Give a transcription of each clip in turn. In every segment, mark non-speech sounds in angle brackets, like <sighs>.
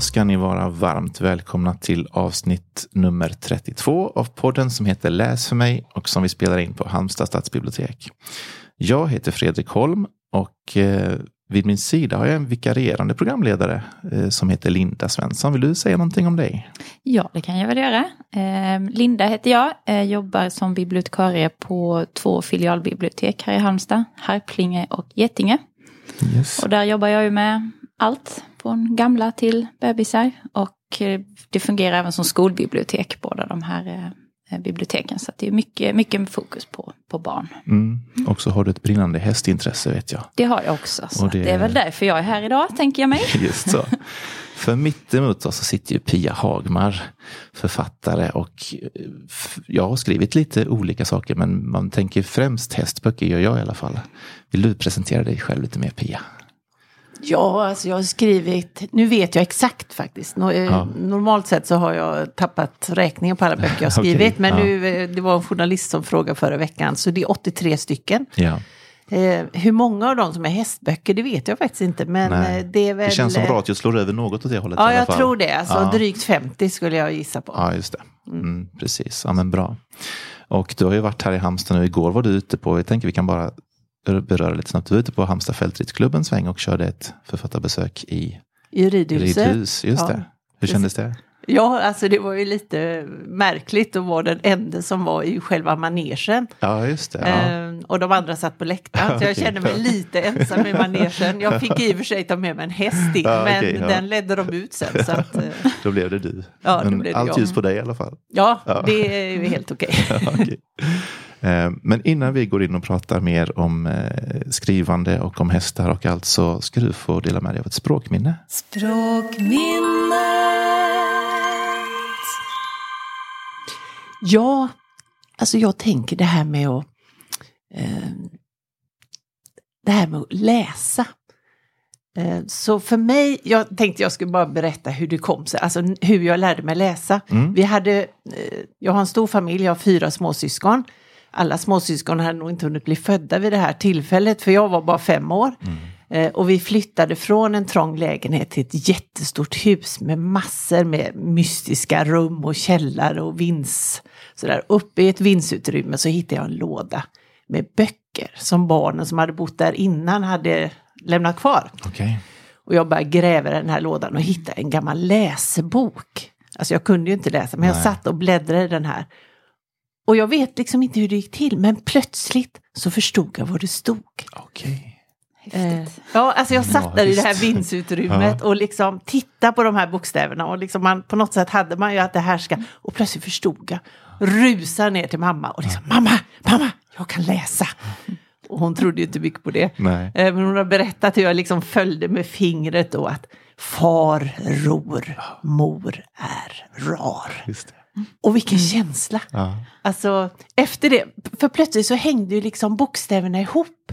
Då ska ni vara varmt välkomna till avsnitt nummer 32 av podden som heter Läs för mig och som vi spelar in på Halmstad stadsbibliotek. Jag heter Fredrik Holm och eh, vid min sida har jag en vikarierande programledare eh, som heter Linda Svensson. Vill du säga någonting om dig? Ja, det kan jag väl göra. Eh, Linda heter jag, eh, jobbar som bibliotekarie på två filialbibliotek här i Halmstad, Harplinge och Getinge. Yes. Och där jobbar jag ju med allt, från gamla till bebisar. Och eh, det fungerar även som skolbibliotek, båda de här eh, biblioteken. Så det är mycket, mycket fokus på, på barn. Mm. Och så har du ett brinnande hästintresse vet jag. Det har jag också. Så det- det... är väl därför jag är här idag, tänker jag mig. <laughs> Just så. För mitt emot oss så sitter ju Pia Hagmar, författare och eh, jag har skrivit lite olika saker men man tänker främst hästböcker gör jag i alla fall. Vill du presentera dig själv lite mer Pia? Ja, alltså jag har skrivit, nu vet jag exakt faktiskt. No, eh, Ja. Normalt sett så har jag tappat räkningen på alla <laughs> böcker jag har skrivit. Okej, men ja. nu, eh, det var en journalist som frågade förra veckan, så det är 83 stycken. Ja, Eh, hur många av dem som är hästböcker, det vet jag faktiskt inte. Men nej. eh, det är väl... det känns som att jag slår över något åt det hållet Ja, jag tror det. Alltså drygt 50 skulle jag gissa på. Ja, just det. Mm, precis, ja men bra. Och du har ju varit här i Halmstad nu. Igår var du ute på, jag tänker vi kan bara beröra lite snabbt. Du var ute på Halmstad fältridsklubb en sväng och körde ett författarbesök i I ridhuset. ridhus. Just Ja. det. Hur kändes det? Ja, alltså det var ju lite märkligt att vara den enda som var i själva manegen. Ja, just det. Ja. Ehm, och de andra satt på läktaren. Så jag <laughs> kände mig lite ensam i manegen. Jag fick i och för sig ta med mig en häst in, Ja, men ja. den ledde de ut sen. Så att, eh, <laughs> Då blev det du. Ja, då Men blev det allt jag. ljus på dig i alla fall. ja, det är ju helt okej. <laughs> Ja, okej. Eh, Men innan vi går in och pratar mer om eh, skrivande och om hästar och allt så ska du få dela med dig av ett språkminne. Ja, alltså jag tänker det här med att eh, det här med att läsa. Så för mig, jag tänkte jag skulle bara berätta hur det kom sig, alltså hur jag lärde mig läsa. Mm. Vi hade, jag har en stor familj, jag har fyra småsyskon. Alla småsyskon hade nog inte hunnit bli födda vid det här tillfället, för jag var bara fem år. Eh, och vi flyttade från en trång lägenhet till ett jättestort hus med massor med mystiska rum och källare och vinds. Så där uppe i ett vindsutrymme så hittade jag en låda med böcker som barnen som hade bott där innan hade lämnat kvar. Okej. Och jag började gräva i den här lådan och hittade en gammal läsebok. Alltså jag kunde ju inte läsa, men jag Nej. satt och bläddrade i den här. Och jag vet liksom inte hur det gick till, men plötsligt så förstod jag vad det stod. Okej. Eh, ja, alltså jag satt Ja, där i det här vindsutrymmet och liksom tittade på de här bokstäverna och liksom man, på något sätt hade man ju att det här ska, och plötsligt förstod jag. Rusade ner till mamma och liksom, mamma, mamma, jag kan läsa. Och hon trodde ju inte mycket på det. Nej. Eh, Men hon har berättat hur jag liksom följde med fingret då att far ror, mor är rar. Just det. Och vilken känsla! Ja. Alltså efter det, för plötsligt så hängde ju liksom bokstäverna ihop.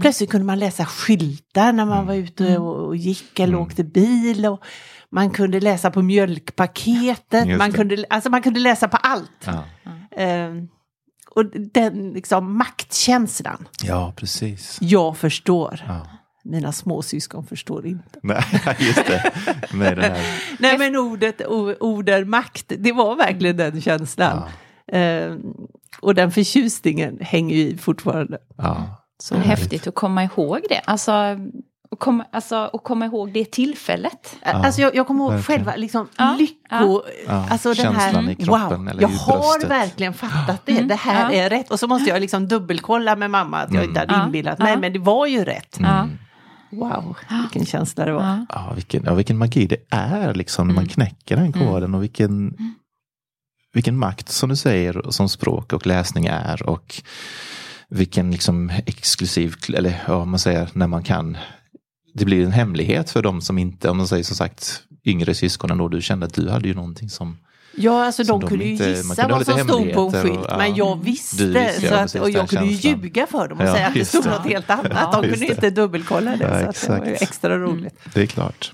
Plötsligt kunde man läsa skyltar när man var ute och, och gick eller åkte bil. Och man kunde läsa på mjölkpaketet, man kunde, alltså man kunde läsa på allt. Ja. Eh, och den liksom maktkänslan, ja, precis. jag förstår. Ja. Mina småsyskon förstår inte. <laughs> Nej, just det. Med det här. <laughs> Nej men ordet, ord är makt, det var verkligen den känslan. Eh, och den förtjusningen hänger ju i fortfarande. Ja. Så. Häftigt att komma ihåg det. Alltså, att komma, alltså, att komma ihåg det tillfället. Alltså jag, jag kommer ihåg verkligen. själva liksom, Ja, lycko, Ja, alltså den här, känslan i kroppen wow, eller jag i har verkligen fattat det, det här Mm. ja. är rätt. Och så måste jag liksom dubbelkolla med mamma att jag inte hade Ja, inbillat ja. mig, men det var ju rätt. Ja. Wow, vilken känsla det var. Ja. Ja, vilken, ja, vilken magi. Det är liksom när man knäcker den koden och vilken, vilken makt som du säger som språk och läsning är och vilken liksom exklusiv, eller ja, man säger när man kan, det blir en hemlighet för de som inte, om man säger som sagt yngre syskonen då, du kände att du hade ju någonting som Ja, alltså de de kunde ju inte- gissa kunde vad som stod på en skylt, och- ja. men jag visste. Visste, så ja, att, och jag kunde ju ljuga för dem och Ja, säga att det stod något helt annat. De kunde inte dubbelkolla det. Ja, så att det var ju extra roligt. Det är klart.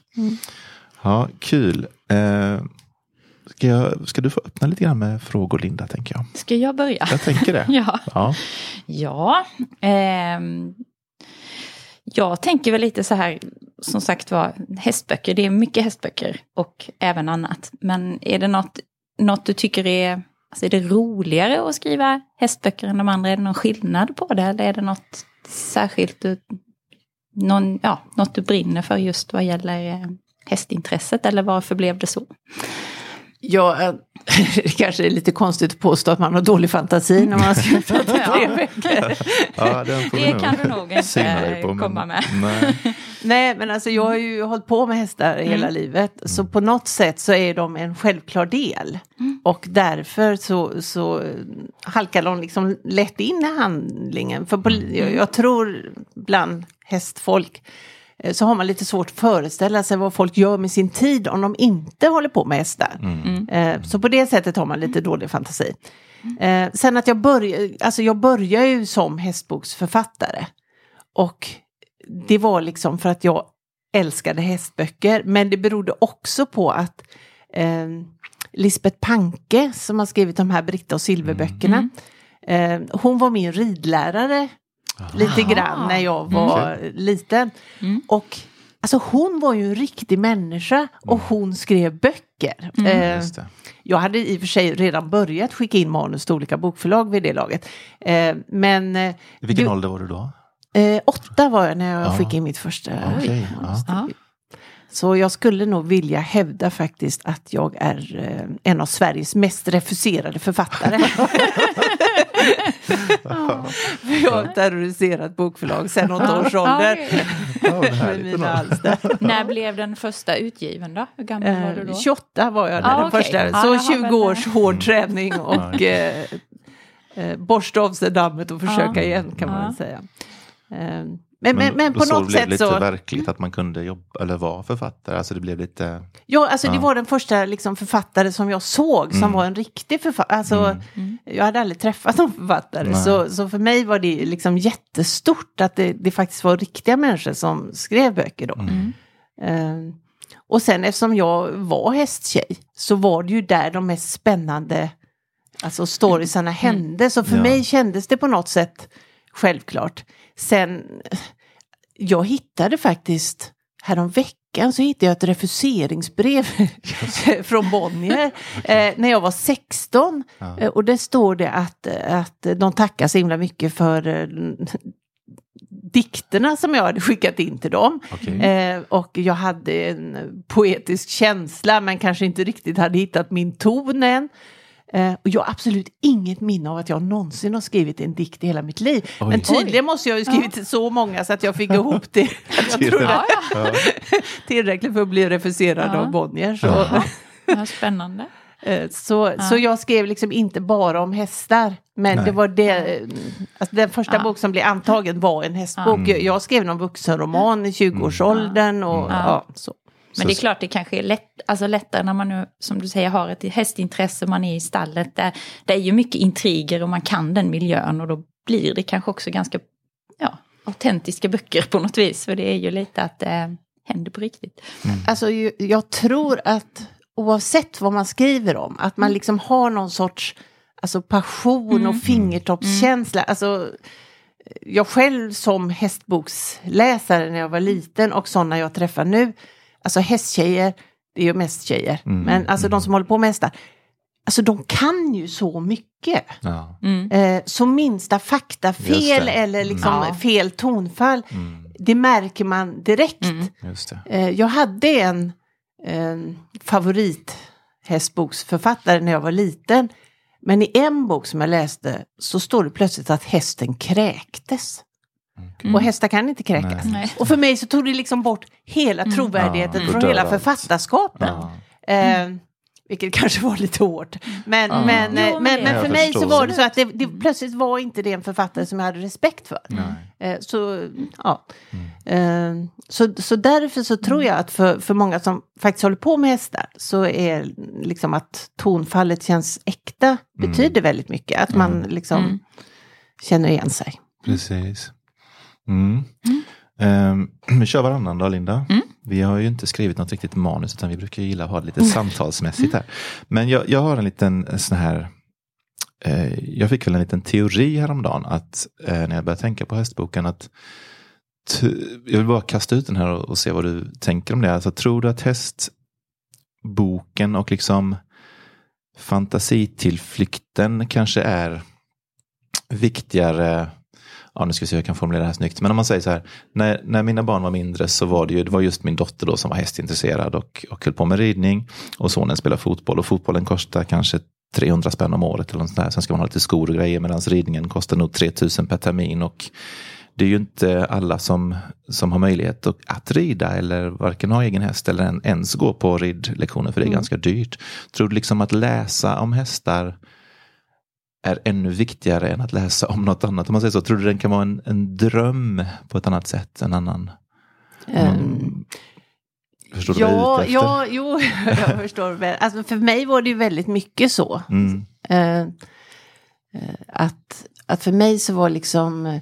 Ja, kul. Eh, ska, jag, ska du få öppna lite grann med frågor Linda, tänker jag. Ska jag börja? Jag tänker det. <laughs> Ja. Ja. Ja, ehm, jag tänker väl lite så här, som sagt var, hästböcker, det är mycket hästböcker och även annat. Men är det något, något du tycker är, alltså är det roligare att skriva hästböcker än de andra? Är det någon skillnad på det eller är det något särskilt du, någon, ja, något du brinner för just vad gäller eh, hästintresset eller varför blev det så? Ja, eh, det <laughs> kanske är lite konstigt att påstå att man har dålig fantasi när man har skrivit <laughs> tre veckor. <laughs> Ja, Det nog kan du nog inte på, men- komma med. Nej. Nej, men alltså jag har ju hållit på med hästar hela livet. Så på något sätt så är de en självklar del. Och därför så, så halkar de liksom lätt in i handlingen. För på, jag, jag tror bland hästfolk så har man lite svårt att föreställa sig vad folk gör med sin tid om de inte håller på med hästar. Eh, Så på det sättet har man lite dålig fantasi. Eh, Sen att jag började, alltså jag började ju som hästboksförfattare. Och det var liksom för att jag älskade hästböcker. Men det berodde också på att eh, Lisbeth Panke som har skrivit de här Britta och Silverböckerna. Eh, hon var min ridlärare lite grann när jag var liten. Och alltså hon var ju en riktig människa och hon skrev böcker. Eh, Just det. jag hade i och för sig redan börjat skicka in manus till olika bokförlag vid det laget. Eh, men eh, I vilken du- ålder var du då? Eh, åtta var jag när jag Ja. skickade in mitt första Okej, ja. Ja. Så jag skulle nog vilja hävda faktiskt att jag är eh, en av Sveriges mest refuserade författare. <laughs> <laughs> För jag har terroriserat bokförlag sedan åtta års ålder. Ja, Med mina alster. När blev den första utgiven då? Hur gammal var du Eh, då? 28 var jag när Ah, den okej. första. <laughs> Ja, Så har 20 väl- års hård träning och eh, eh, borsta av sig dammet och försöka Ja. igen kan man Ja. väl säga. Eh, men, men, men på så något blev sätt det lite så... verkligt att man kunde jobba eller vara författare. Alltså det blev lite... Ja, alltså det Ja. var den första liksom, författare som jag såg som Mm. var en riktig författare. Alltså, Mm. Jag hade aldrig träffat någon författare. Nej. Så, så för mig var det liksom jättestort att det, det faktiskt var riktiga människor som skrev böcker då. Mm. Eh, och sen eftersom jag var hästtjej så var det ju där de mest spännande alltså storiesarna hände. Så för Ja. mig kändes det på något sätt självklart. Sen, jag hittade faktiskt häromveckan så hittade jag ett refuseringsbrev <laughs> från Bonnier <laughs> eh, när jag var 16. Ja. Eh, och där står det att, att de tackar så himla mycket för eh, dikterna som jag hade skickat in till dem. Okej. Eh, och jag hade en poetisk känsla men kanske inte riktigt hade hittat min ton än. Eh, och jag har absolut inget minne av att jag någonsin har skrivit en dikt i hela mitt liv. Oj. Men tydligen måste jag ha skrivit så många så att jag fick ihop det. <laughs> jag tror det Ja, ja. <laughs> Ja. tillräckligt för att bli refuserad Ja. av Bonnier. Så, Jaha. Ja, spännande. <laughs> eh, så, så jag skrev liksom inte bara om hästar. Men Nej. det var det, eh, alltså den första Ja. bok som blev antagen var en hästbok. Mm. Jag, skrev någon vuxenroman i 20-årsåldern och Mm. ja, så. Men det är klart det kanske är lätt, alltså lättare när man nu, som du säger, har ett hästintresse, man är i stallet. Där, det är ju mycket intriger och man kan den miljön och då blir det kanske också ganska ja, autentiska böcker på något vis. För det är ju lite att det händer på riktigt. Alltså ju- jag tror att oavsett vad man skriver om, att man liksom har någon sorts alltså, passion och fingertoppskänsla. Alltså, jag själv som hästboksläsare när jag var liten och sådana jag träffar nu, alltså hästtjejer, det är ju mest tjejer, Mm, men alltså de mm. som håller på med hästar, alltså de kan ju så mycket. Ja. Mm. Eh, så minsta faktafel eller liksom Mm. Ja. fel tonfall, Mm. det märker man direkt. Mm. Just det. Eh, jag hade en eh, favorithästboksförfattare när jag var liten. Men i en bok som jag läste så står det plötsligt att hästen kräktes. Mm. Och hästar kan inte kräkas. Nej. Och för mig så tog det liksom bort hela trovärdigheten Ja, från hela allt. författarskapet. Ja. Eh, vilket kanske var lite hårt. Men, Ja. men, Jo, eh, men men, för mig så var det så att det, det plötsligt var inte det en författare som jag hade respekt för. Eh, Så, ja. Eh, så, så därför så tror jag att för, för många som faktiskt håller på med hästar så är liksom att tonfallet känns äkta betyder väldigt mycket. Att man liksom Mm. känner igen sig. Precis. Mm. Ehm, <clears throat> vi kör varannan dag, Linda. Mm. Vi har ju inte skrivit något riktigt manus utan vi brukar gilla att ha det lite samtalsmässigt här. Men jag, jag har en liten sån här eh, jag fick väl en liten teori häromdagen att eh, när jag började tänka på hästboken att jag vill bara kasta ut den här och, och se vad du tänker om det. Alltså, tror du att hästboken och liksom fantasitillflykten kanske är viktigare ja nu ska vi se hur jag kan formulera det här snyggt. Men om man säger så här, när, när mina barn var mindre så var det ju, det var just min dotter då som var hästintresserad och, och höll på med ridning. Och sonen spelar fotboll och fotbollen kostar kanske 300 spänn om året eller något sånt där. Sen ska man ha lite skor och grejer medan ridningen kostar nog 3000 per termin. Och det är ju inte alla som, som har möjlighet att, att rida eller varken ha egen häst eller ens gå på ridlektioner för det är mm. ganska dyrt. Tror du liksom att läsa om hästar är ännu viktigare än att läsa om något annat. Om man säger så, tror du den kan vara en, en dröm på ett annat sätt än annan? Um, förstår du ja, vad jag är ute efter? Ja, jo, <laughs> jag förstår. Alltså för mig var det ju väldigt mycket så. Mm. Uh, att, att för mig så var liksom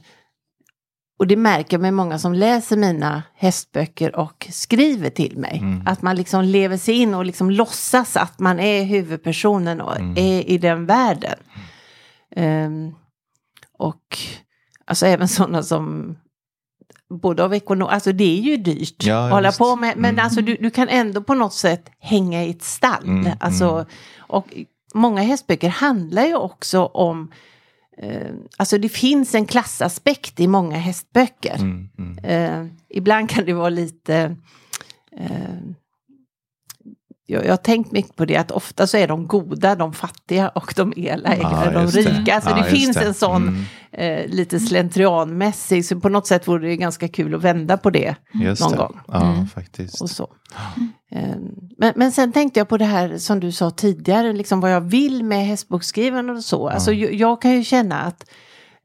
och det märker jag med många som läser mina hästböcker och skriver till mig. Mm. Att man liksom lever sig in och liksom låtsas att man är huvudpersonen och mm. är i den världen. Um, och alltså även sådana som både av ekonom, alltså det är ju dyrt ja, att hålla just. på med, men mm. alltså du, du kan ändå på något sätt hänga i ett stall. Mm, alltså, mm. Och många hästböcker handlar ju också om eh, Alltså det finns en klassaspekt i många hästböcker. Eh, ibland kan det vara lite eh, jag, jag har tänkt mycket på det att ofta så är de goda, de fattiga och de elaka ja, de rika. Alltså ja, det finns det. en sån mm. eh, lite slentrianmässig, så på något sätt vore det ganska kul att vända på det just någon det. gång. Ja, mm. faktiskt. Och så. Eh, men, men sen tänkte jag på det här som du sa tidigare, liksom vad jag vill med hästboksskrivandet och så. Alltså jag, jag, kan ju känna att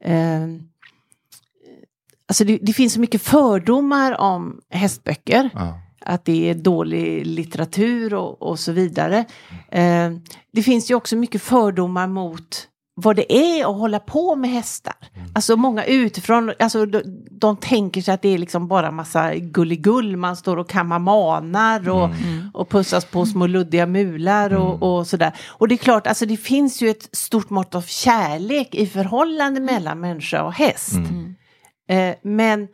eh, Alltså det, det, finns så mycket fördomar om hästböcker att det är dålig litteratur och, och så vidare. Eh, det finns ju också mycket fördomar mot vad det är att hålla på med hästar. Mm. Alltså många utifrån, alltså de, de tänker sig att det är liksom bara massa gulligull, man står och kammar manar och, mm. och pussas på små luddiga mular och, mm. och sådär. Och det är klart, alltså det finns ju ett stort mått av kärlek i förhållande mellan människa och häst. Mm. Eh, men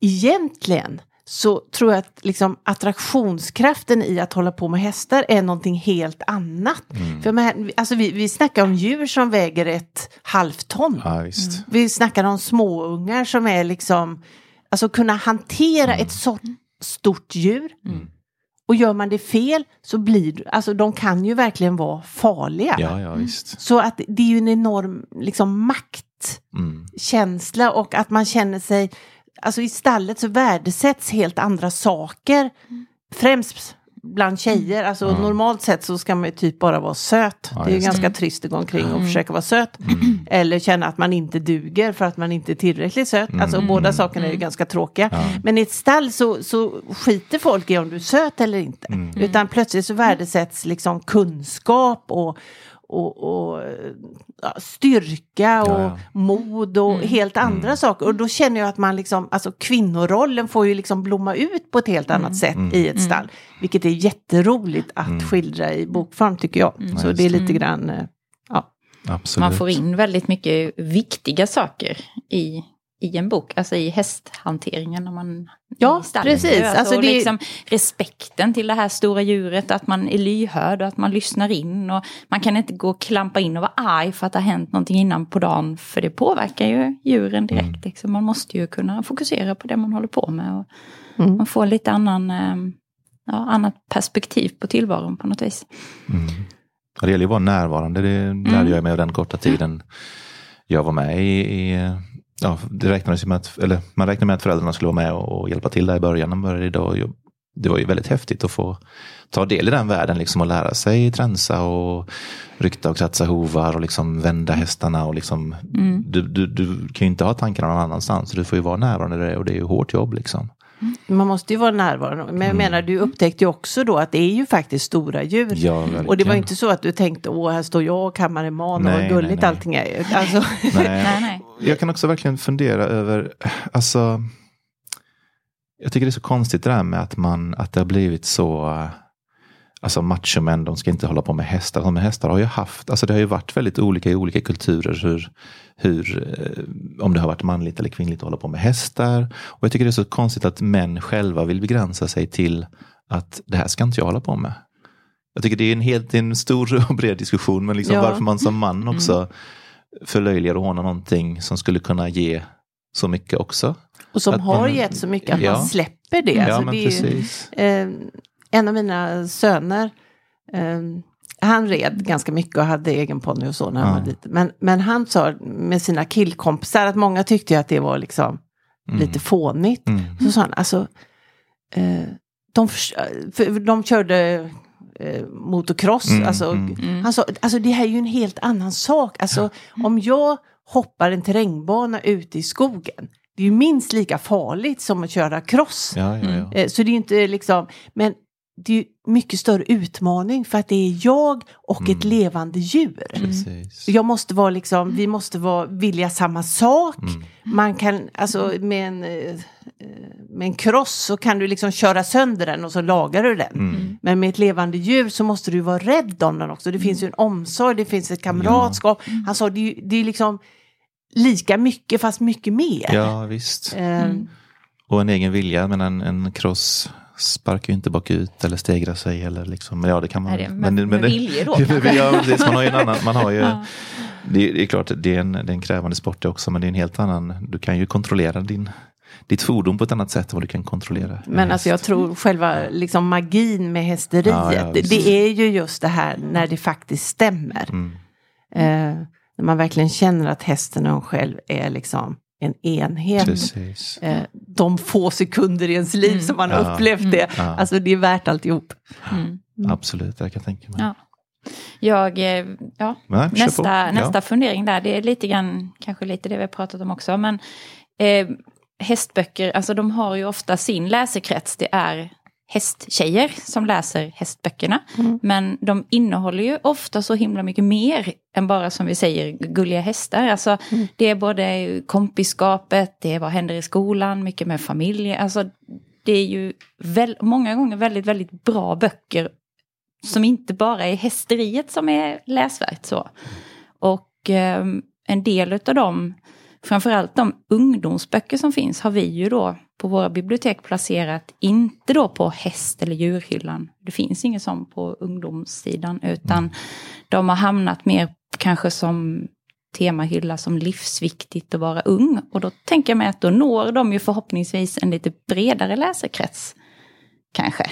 egentligen så tror jag att liksom, attraktionskraften i att hålla på med hästar är någonting helt annat. Mm. För med, alltså, vi, vi snackar om djur som väger ett halvt ton. Ja, mm. Vi snackar om småungar som är liksom, alltså kunna hantera mm. ett så stort djur. Mm. Och gör man det fel så blir alltså de kan ju verkligen vara farliga. Ja, ja, visst. Så att det är ju en enorm liksom, maktkänsla mm. och att man känner sig alltså i stallet så värdesätts helt andra saker. Mm. Främst bland tjejer, alltså mm. normalt sett så ska man ju typ bara vara söt. Ja, det är ganska det. trist att gå omkring och mm. försöka vara söt. Mm. Eller känna att man inte duger för att man inte är tillräckligt söt. Mm. Alltså båda sakerna är ju ganska tråkiga. Ja. Men i ett stall så, så skiter folk i om du är söt eller inte. Mm. Utan plötsligt så värdesätts liksom kunskap och, och, och ja, styrka och ja, ja. mod och mm. helt andra mm. saker. Och då känner jag att man liksom, alltså kvinnorollen får ju liksom blomma ut på ett helt annat mm. sätt mm. i ett stall. Vilket är jätteroligt att mm. skildra i bokform tycker jag. Så det är lite grann, eh, ja. Absolut. Man får in väldigt mycket viktiga saker i i en bok, alltså i hästhanteringen. När man, ja, precis. Alltså, alltså det... liksom respekten till det här stora djuret, att man är lyhörd och att man lyssnar in. Och man kan inte gå och klampa in och vara arg för att det har hänt någonting innan på dagen, för det påverkar ju djuren direkt. Mm. Liksom. Man måste ju kunna fokusera på det man håller på med. Och mm. Man får lite annan, eh, ja, annat perspektiv på tillvaron på något vis. Mm. Det gäller ju att vara närvarande, det lärde mm. jag mig av den korta tiden jag var med i, i ja, det räknades med att, eller man räknade med att föräldrarna skulle vara med och, och hjälpa till där i början. De började idag. Det var ju väldigt häftigt att få ta del i den världen liksom och lära sig tränsa och rykta och kratsa hovar och liksom vända hästarna. Och liksom, mm. du, du, du kan ju inte ha tankarna någon annanstans. Du får ju vara närvarande och det är ju hårt jobb. Liksom. Man måste ju vara närvarande. Men jag mm. menar, du upptäckte ju också då att det är ju faktiskt stora djur. Ja, och det var inte så att du tänkte, åh, här står jag och kammar en man och vad gulligt nej, nej. allting är. Alltså. <laughs> <laughs> Nej. nej. Jag kan också verkligen fundera över, alltså, jag tycker det är så konstigt det där med att, man, att det har blivit så Alltså machomän, de ska inte hålla på med hästar. Men hästar har ju haft, alltså det har ju varit väldigt olika i olika kulturer hur, hur eh, om det har varit manligt eller kvinnligt att hålla på med hästar. Och jag tycker det är så konstigt att män själva vill begränsa sig till att det här ska inte jag hålla på med. Jag tycker det är en helt en stor och bred diskussion, men liksom Ja. varför man som man också förlöjligar och hånar någonting som skulle kunna ge så mycket också. Och som Att har man- gett så mycket att Ja. man släpper det. ja, Alltså, det är ju- precis. eh, en av mina söner, eh, han red ganska mycket och hade egen ponny och så när han Ja. var liten. Men, men han sa med sina killkompisar att många tyckte att det var liksom lite fånigt. Mm. Så sa han, alltså, eh, de, förs- för de körde eh, motocross. Mm, alltså, mm. Han sa, alltså det här är ju en helt annan sak. Alltså, om jag hoppar en terrängbana ute i skogen, det är ju minst lika farligt som att köra cross. Ja, ja, ja. Eh, Så det är ju inte liksom, men det är mycket större utmaning för att det är jag och ett Mm. levande djur. Precis. Jag måste vara liksom, vi måste vara, vilja samma sak. Mm. Man kan, alltså med en, eh, eh, med en kross så kan du liksom köra sönder den och så lagar du den. Mm. Men med ett levande djur så måste du vara rädd om den också. Det finns ju en omsorg, det finns ett kamratskap. Han sa det det är liksom lika mycket fast mycket mer. Ja, visst. Eh, Och en egen vilja, men en, en cross sparkar ju inte bakut eller stegrar sig eller liksom, ja det kan man Nej, det- med- med vilje då, ja, precis, man har ju en annan, man har ju, <laughs> Ja. det, det är klart det är, en, det är en krävande sport också, men det är en helt annan, du kan ju kontrollera din, ditt fordon på ett annat sätt än vad du kan kontrollera. en Men alltså jag tror själva liksom magin med hästeriet, Ja, ja, det är ju just det här när det faktiskt stämmer. Mm. Eh, när man verkligen känner att hästen och en själv är liksom en enhet. Precis. Eh, de få sekunder i ens liv som man har Ja. upplevt det. Ja. Alltså det är värt alltihop. Mm. Absolut, jag kan tänka mig. Ja. Jag, eh, ja, Nej, nästa, Ja. nästa fundering där, det är lite grann, kanske lite det vi har pratat om också, men eh, hästböcker, alltså de har ju ofta sin läsekrets, det är hästtjejer som läser hästböckerna. Men de innehåller ju ofta så himla mycket mer än bara som vi säger gulliga hästar. Alltså det är både kompiskapet, det är vad händer i skolan, mycket med familj. Alltså det är ju väl, många gånger väldigt, väldigt bra böcker som inte bara är hästeriet som är läsvärt så. Och eh, en del av dem, framförallt de ungdomsböcker som finns, har vi ju då på våra bibliotek placerat, inte då på häst eller djurhyllan. Det finns inget sånt på ungdomssidan, utan de har hamnat mer kanske som temahylla som livsviktigt att vara ung. Och då tänker jag mig att då når de ju förhoppningsvis en lite bredare läsekrets. Kanske.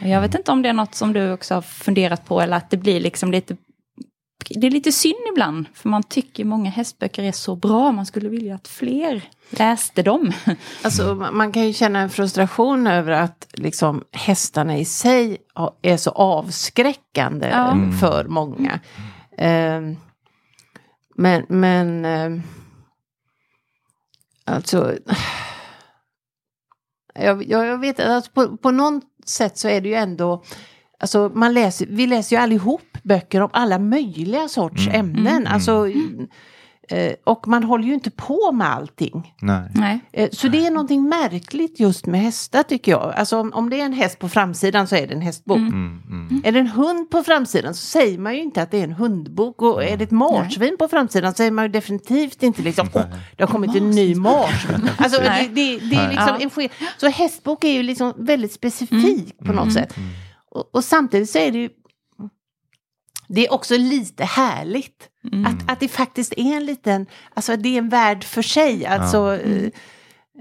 Och Jag vet inte om det är något som du också har funderat på eller att det blir liksom lite det är lite synd ibland, för man tycker många hästböcker är så bra. Man skulle vilja att fler läste dem. <laughs> Alltså, man- kan ju känna en frustration över att liksom, hästarna i sig är så avskräckande Ja. eh, för många. Eh, men, men eh, alltså, jag, <sighs> jag, jag vet att alltså, på, på något sätt så är det ju ändå Alltså man läser, vi läser ju allihop böcker om alla möjliga sorts ämnen. Alltså, eh, och man håller ju inte på med allting. Nej. Nej. Eh, Så det är någonting märkligt just med hästar tycker jag. Alltså om, om det är en häst på framsidan så är det en hästbok. Mm, mm. Är det en hund på framsidan så säger man ju inte att det är en hundbok. Och är det ett marsvin på framsidan så säger man ju definitivt inte liksom åh, det har kommit en ny marsvin. Alltså det, det, det är liksom Ja. en Så hästbok är ju liksom väldigt specifik på något sätt. Och, och samtidigt så är det ju det är också lite härligt. Att, att det faktiskt är en liten, alltså det är en värld för sig. Alltså, eh,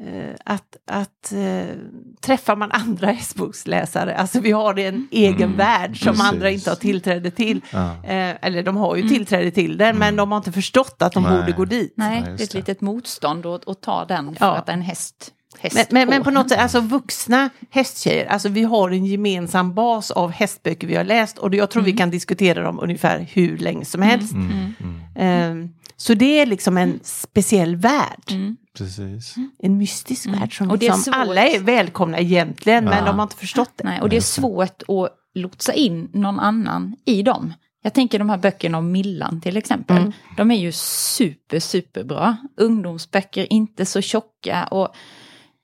eh, att att eh, träffar man andra <laughs> hästboksläsare, alltså vi har en egen värld som precis. andra inte har tillträde till. Ja. Eh, eller de har ju tillträde till den, men de har inte förstått att de Nej. borde gå dit. Nej, Ja, det är ett litet motstånd att, att ta den för Ja. att en häst Men, men, men på något sätt, alltså vuxna hästtjejer, alltså vi har en gemensam bas av hästböcker vi har läst och jag tror vi kan diskutera dem ungefär hur länge som helst. Mm, Eh, så det är liksom en speciell värld, Precis. en mystisk värld som Och liksom, alla är välkomna egentligen men Ja. de har inte förstått det. Nej, och det är svårt att lotsa in någon annan i dem. Jag tänker de här böckerna om Millan till exempel. De är ju super, superbra. Ungdomsböcker, inte så tjocka och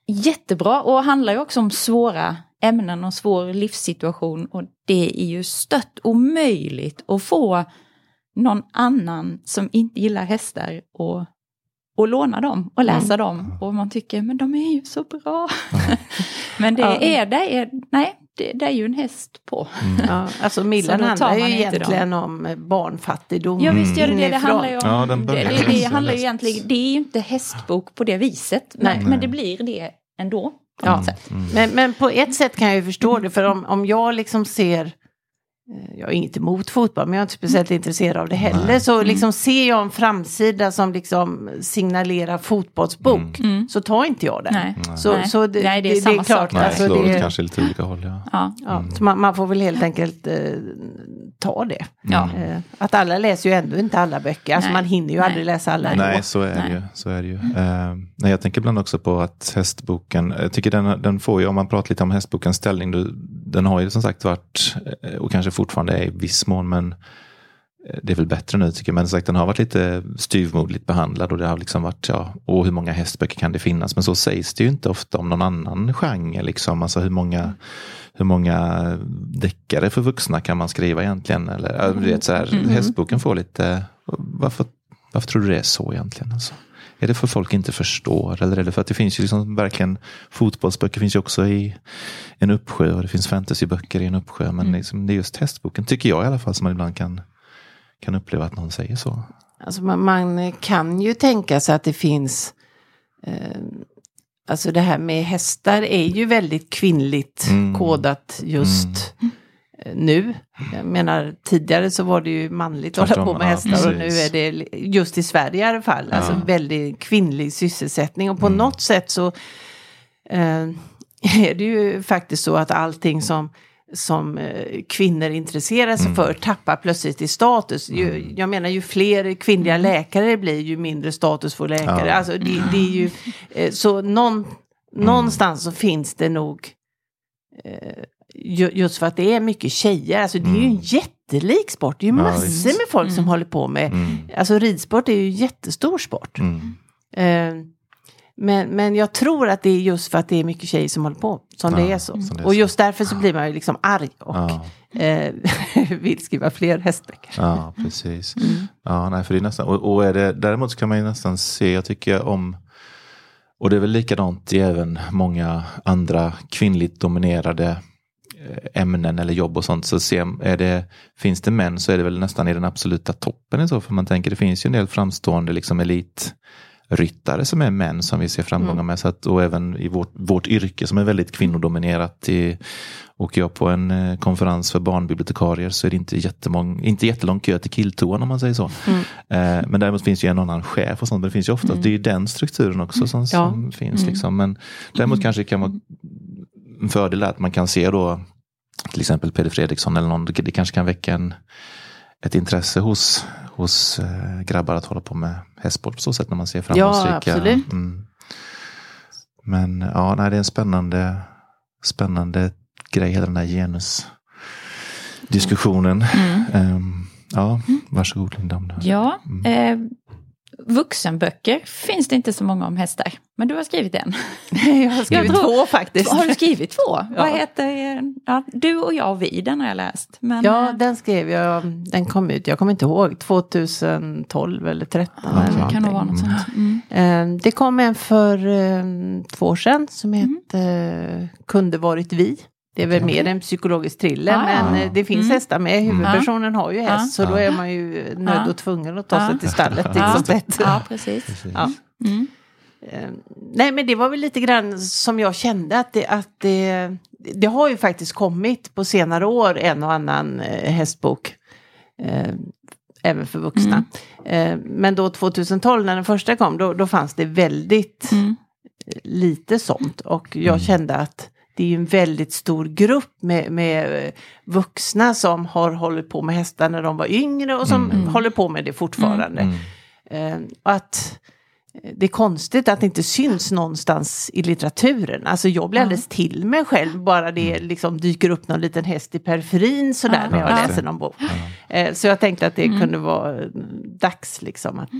jättebra. Och handlar ju också om svåra ämnen och svår livssituation och det är ju stött omöjligt att få någon annan som inte gillar hästar och, och låna dem och läsa Mm. dem. Och man tycker, men de är ju så bra. <laughs> men det Ja. är, det är, nej, det, det är ju en häst på. Ja, alltså Millan handlar ju egentligen om eh, barnfattigdom. Ja visst gör det det, det handlar ju om. Ja, den det, det, det handlar ju egentligen, det är ju inte hästbok på det viset. Nej. Men, men det blir det ändå. På Ja. sätt. Men, men på ett sätt kan jag ju förstå det, för om, om jag liksom ser jag har inget emot fotboll, men jag är inte speciellt intresserad av det heller. Nej. Så liksom ser jag en framsida som liksom signalerar fotbollsbok, Mm. så tar inte jag den. Nej. Så, Nej. så det, Nej, det är det, samma är klart, sak. Nej, alltså det, kanske lite olika håll. Ja. Ja. ja, så man, man får väl helt enkelt eh, ta det. Ja. Eh, att alla läser ju ändå inte alla böcker, alltså man hinner ju Nej. aldrig läsa alla Nej. Så är det Nej. ju. Så är det ju. Eh, nej, jag tänker ibland också på att hästboken, jag tycker den, den får ju, om man pratar lite om hästbokens ställning, då, den har ju som sagt varit, eh, och kanske fortfarande är i viss mån, men det är väl bättre nu tycker jag, men sagt den har varit lite styvmoderligt behandlad och det har liksom varit, ja, och hur många hästböcker kan det finnas? Men så sägs det ju inte ofta om någon annan genre, liksom, alltså hur många hur många deckare för vuxna kan man skriva egentligen? Eller, du vet, så här, Mm. Hästboken får lite, varför, varför tror du det är så egentligen? Alltså? Är det för folk inte förstår eller är det för att det finns ju liksom verkligen fotbollsböcker finns ju också i en uppsjö och det finns fantasyböcker i en uppsjö. Men liksom, det är just hästboken, tycker jag i alla fall, som man ibland kan, kan uppleva att någon säger så. Alltså man, man kan ju tänka sig att det finns eh, Alltså det här med hästar är ju väldigt kvinnligt Mm. kodat just eh, nu. Jag menar tidigare så var det ju manligt att hålla på med ja, hästar och nu är det just i Sverige i alla fall. Alltså Ja. väldigt kvinnlig sysselsättning och på Mm. något sätt så eh, <laughs> är det ju faktiskt så att allting som som eh, kvinnor intresserar sig Mm. för tappar plötsligt i status. Ju, jag menar ju fler kvinnliga läkare det blir ju mindre status får läkare. Ja. Alltså, det, det är ju, eh, så någon, någonstans så finns det nog eh, ju- just för att det är mycket tjejer. Alltså det är ju en jättelik sport. Det är ju massor med folk som håller på med. Mm. Alltså ridsport är ju en jättestor sport. Mm. Men, men jag tror att det är just för att det är mycket tjejer som håller på som det Ja, är så. det är och så. just därför så blir man ju liksom arg och Ja. eh, <laughs> vill skriva fler hästböcker. Ja, precis. Mm. Ja, nej, för det är nästan, och, och är det, däremot så kan man ju nästan se, jag tycker om, och det är väl likadant i även många andra kvinnligt dominerade eh, ämnen eller jobb och sånt, så ser, är det, finns det män så är det väl nästan i den absoluta toppen i så, för man tänker det finns ju en del framstående liksom elitryttare som är män som vi ser framgångar Mm. med. Så att, och även i vårt, vårt yrke som är väldigt kvinnodominerat. I, åker jag på en eh, konferens för barnbibliotekarier så är det inte, jättemång, inte jättelång kö till killtoan om man säger så. Mm. Eh, men däremot finns ju en annan chef och sånt. Men det finns ju ofta, det är ju den strukturen också som, Ja. som finns. Liksom. Men däremot kanske det kan vara en fördel att man kan se då till exempel Peder Fredriksson eller någon, det kanske kan väcka en, ett intresse hos, hos eh, grabbar att hålla på med hästsport på så sätt när man ser framgångsrika. absolut. Mm. Men ja, nej, det är en spännande, spännande grej, hela den här genusdiskussionen. Um, ja, varsågod Linda. Om det. Ja, Mm. eh, vuxenböcker finns det inte så många om hästar. Men du har skrivit en. jag har skrivit Jag tror- två faktiskt. Har du skrivit två? Ja. Vad heter... Ja, du och jag och vi, den har jag läst. Men, Ja, eh, den skrev jag, den kom ut, jag kommer inte ihåg, 2012 eller 2013. ja, eller det kan nog vara något sånt. Mm. Eh, Det kom en för eh, två år sedan som hette eh, Kunde varit vi. Det är väl mer en psykologisk thriller Ah, ja. men eh, det finns Mm. hästar med. Huvudpersonen har ju häst så Ja. då är man ju nödd Ja. och tvungen att ta Ja. sig till stallet Ja. titt som tätt. ja, precis. Precis. Ja. Mm. Eh, Nej men det var väl lite grann som jag kände att det, att det, det har ju faktiskt kommit på senare år en och annan eh, hästbok. Eh, även för vuxna. Eh, men då 2012 när den första kom då, då fanns det väldigt Mm. lite sånt. Och jag kände att det är ju en väldigt stor grupp med, med eh, vuxna som har hållit på med hästar när de var yngre och som Mm. håller på med det fortfarande. Mm. Eh, och att eh, det är konstigt att det inte syns någonstans i litteraturen. Alltså jag blir alldeles till mig själv bara det liksom dyker upp någon liten häst i periferin sådär Ja. när jag läser någon bok. Eh, så jag tänkte att det Mm. kunde vara eh, dags liksom att Eh,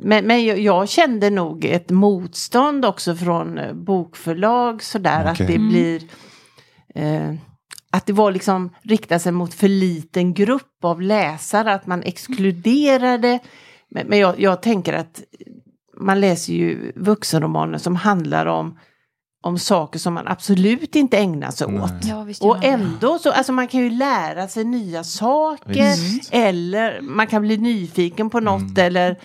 Men, men jag, jag kände nog ett motstånd också från eh, bokförlag sådär Okej. att det Mm. blir eh, att det var liksom riktat sig mot för liten grupp av läsare, att man exkluderade. Men, men jag, jag tänker att man läser ju vuxenromaner som handlar om, om saker som man absolut inte ägnar sig Nej. åt. Ja, Och ändå så, alltså man kan ju lära sig nya saker. Visst. Eller man kan bli nyfiken på något Mm. eller eh,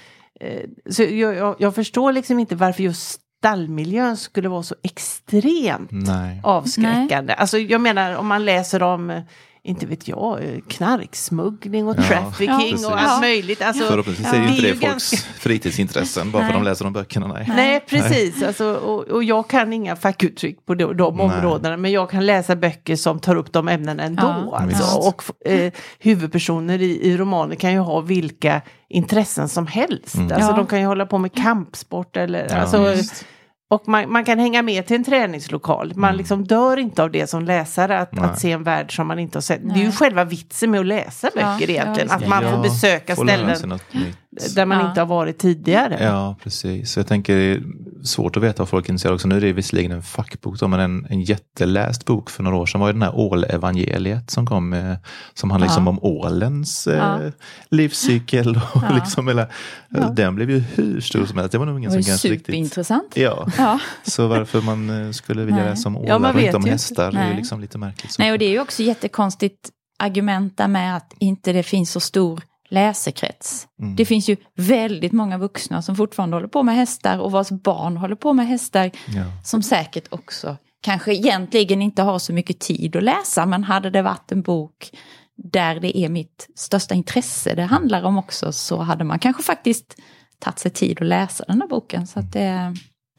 så jag, jag, jag förstår liksom inte varför just stallmiljön skulle vara så extremt Nej. avskräckande. Alltså jag menar om man läser om, eh, inte vet jag, eh, knarksmuggling och Ja, trafficking precis. och allt Ja. möjligt. Alltså, Förhoppningsvis Ja. är det inte Det folks ganska- fritidsintressen bara för Nej. att de läser de böckerna. Nej. Nej, precis. Alltså, och, och jag kan inga fackuttryck på de, de Nej. områdena, men jag kan läsa böcker som tar upp de ämnena ändå. Ja, alltså. Och eh, huvudpersoner i, i romaner kan ju ha vilka intressen som helst. Mm. Alltså, Ja. De kan ju hålla på med kampsport eller... Ja, alltså, visst. Och man, man kan hänga med till en träningslokal. Man Mm. liksom dör inte av det som läsare, att, Nej. att se en värld som man inte har sett. Det är ju Nej. själva vitsen med att läsa Ja, böcker ja, egentligen. visst. att man får Ja, besöka får ställen något nytt. Där man Ja. inte har varit tidigare. Ja, precis. Så jag tänker, det är svårt att veta vad folk är intresserade också. Nu är det visserligen en fackbok, då, men en, en jätteläst bok för några år sedan var ju den här ålevangeliet som kom, eh, som handlar liksom Ja. om ålens eh, Ja. livscykel. Och Ja. liksom hela, Ja. Den blev ju hur stor som helst. Det var nog ingen som kanske riktigt... superintressant. Ja, Ja. så varför man eh, skulle vilja Nej. läsa om ålar Ja, man och inte vet om ju hästar är ju Nej. liksom lite märkligt. så. Nej, och det är ju också jättekonstigt argument där med att inte det finns så stor läsekrets. Mm. Det finns ju väldigt många vuxna som fortfarande håller på med hästar och vars barn håller på med hästar Ja. som säkert också kanske egentligen inte har så mycket tid att läsa men hade det varit en bok där det är mitt största intresse det handlar om också så hade man kanske faktiskt tagit sig tid att läsa den här boken. Så att det,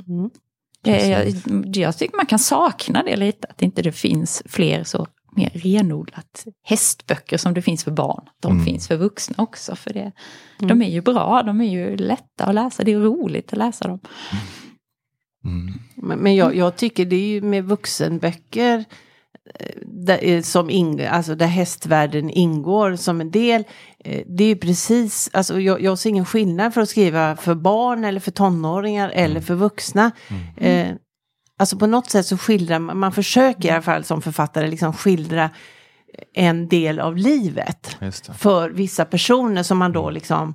Mm. det, jag, jag tycker man kan sakna det lite, att inte det finns fler så mer renodlat hästböcker som det finns för barn. De Mm. finns för vuxna också. För det, De är ju bra, de är ju lätta att läsa, det är roligt att läsa dem. Mm. Men, men jag, jag tycker det är ju med vuxenböcker eh, där, eh, som ing, alltså där hästvärlden ingår som en del. eh, Det är ju precis, alltså jag, jag ser ingen skillnad för att skriva för barn eller för tonåringar eller för vuxna. Eh, alltså på något sätt så skildrar man, man försöker i alla fall som författare liksom skildra en del av livet Just det. för vissa personer som man då liksom,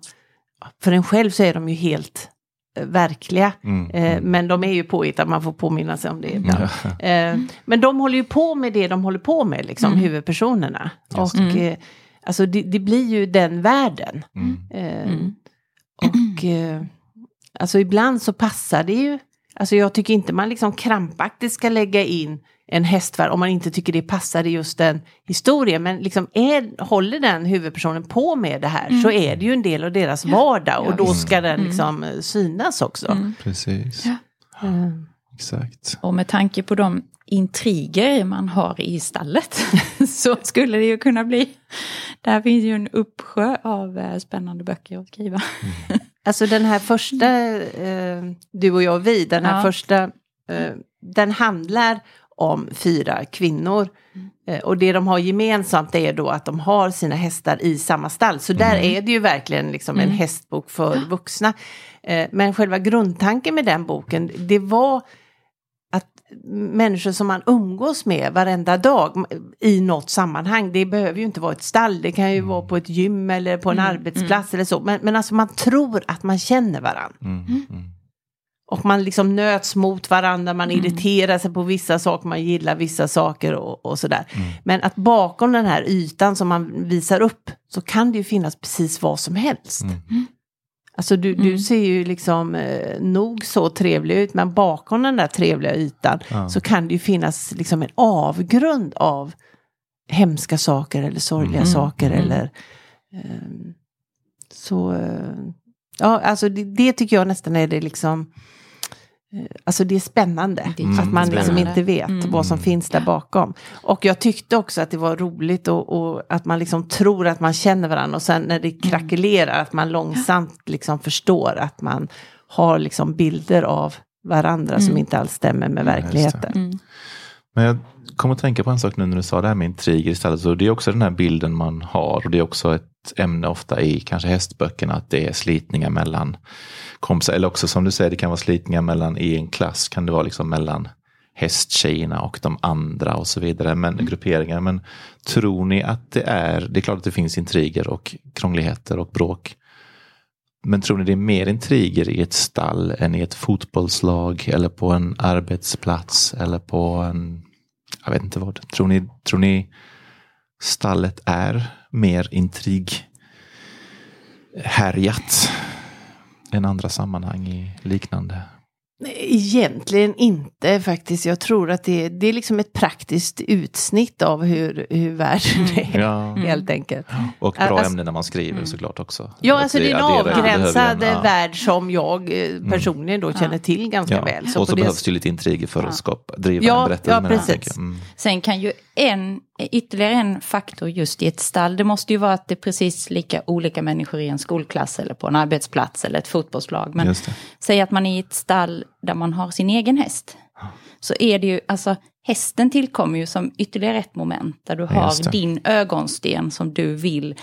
för en själv så är de ju helt eh, verkliga. Mm. Eh, men de är ju påhittade, man får påminna sig om det ibland. Eh, men de håller ju på med det de håller på med, liksom, huvudpersonerna. Just Och eh, alltså det, det blir ju den världen. Mm. Eh, Mm. Och eh, alltså ibland så passar det ju. Alltså jag tycker inte man liksom krampaktigt ska lägga in en hästvärld om man inte tycker det passar i just den historien. Men liksom är, håller den huvudpersonen på med det här så är det ju en del av deras vardag och Ja, då ska den liksom eh, synas också. Mm. Precis, Ja. Eh, exakt. Och med tanke på de intriger man har i stallet <laughs> så skulle det ju kunna bli, där finns ju en uppsjö av eh, spännande böcker att skriva. <laughs> Alltså den här första, eh, Du och jag och vi, den här Ja. första, eh, den handlar om fyra kvinnor. Eh, och det de har gemensamt är då att de har sina hästar i samma stall. Så där är det ju verkligen liksom en hästbok för vuxna. Eh, men själva grundtanken med den boken, det var människor som man umgås med varenda dag i något sammanhang, det behöver ju inte vara ett stall, det kan ju vara på ett gym eller på en arbetsplats eller så. Men, men alltså man tror att man känner varandra. Mm. Mm. Och man liksom nöts mot varandra, man irriterar sig på vissa saker, man gillar vissa saker och, och sådär. Men att bakom den här ytan som man visar upp så kan det ju finnas precis vad som helst. Alltså du, du Mm. ser ju liksom eh, nog så trevlig ut men bakom den där trevliga ytan Ja. så kan det ju finnas liksom en avgrund av hemska saker eller sorgliga Mm. saker Mm. eller ehm, så eh, ja alltså det, det tycker jag nästan är det liksom eh, Alltså det är spännande Det är att man liksom spännande. inte vet Mm. vad som finns där bakom. Och jag tyckte också att det var roligt och, och att man liksom tror att man känner varandra och sen när det krackelerar att man långsamt liksom förstår att man har liksom bilder av varandra som Mm. inte alls stämmer med Ja, verkligheten. Mm. Men jag kommer att tänka på en sak nu när du sa det här med intriger istället. Så det är också den här bilden man har och det är också ett ämne ofta i kanske hästböckerna att det är slitningar mellan kompisar. Eller också som du säger, det kan vara slitningar mellan i en klass kan det vara liksom mellan hästtjejerna och de andra och så vidare. Men mm. grupperingar. Men tror ni att det är, det är klart att det finns intriger och krångligheter och bråk. Men tror ni det är mer intriger i ett stall än i ett fotbollslag eller på en arbetsplats eller på en, jag vet inte vad. Tror ni, tror ni stallet är mer intrig härjat än andra sammanhang i liknande Egentligen inte faktiskt. Jag tror att det, det är liksom ett praktiskt utsnitt av hur, hur världen är. Ja. <laughs> Helt enkelt. Och bra alltså, ämnen när man skriver mm. såklart också. Ja, alltså det är en avgränsad ja. värld som jag eh, mm. personligen då känner till ganska ja. väl. Så och så behövs det lite intriger för att skapa, driva ja, en berättelse. Ja, precis. Mm. Sen kan ju en, ytterligare en faktor just i ett stall, det måste ju vara att det är precis lika olika människor i en skolklass eller på en arbetsplats eller ett fotbollslag. Men säg att man är i ett stall där man har sin egen häst. Så är det ju, alltså hästen tillkommer ju som ytterligare ett moment där du har din ögonsten som du vill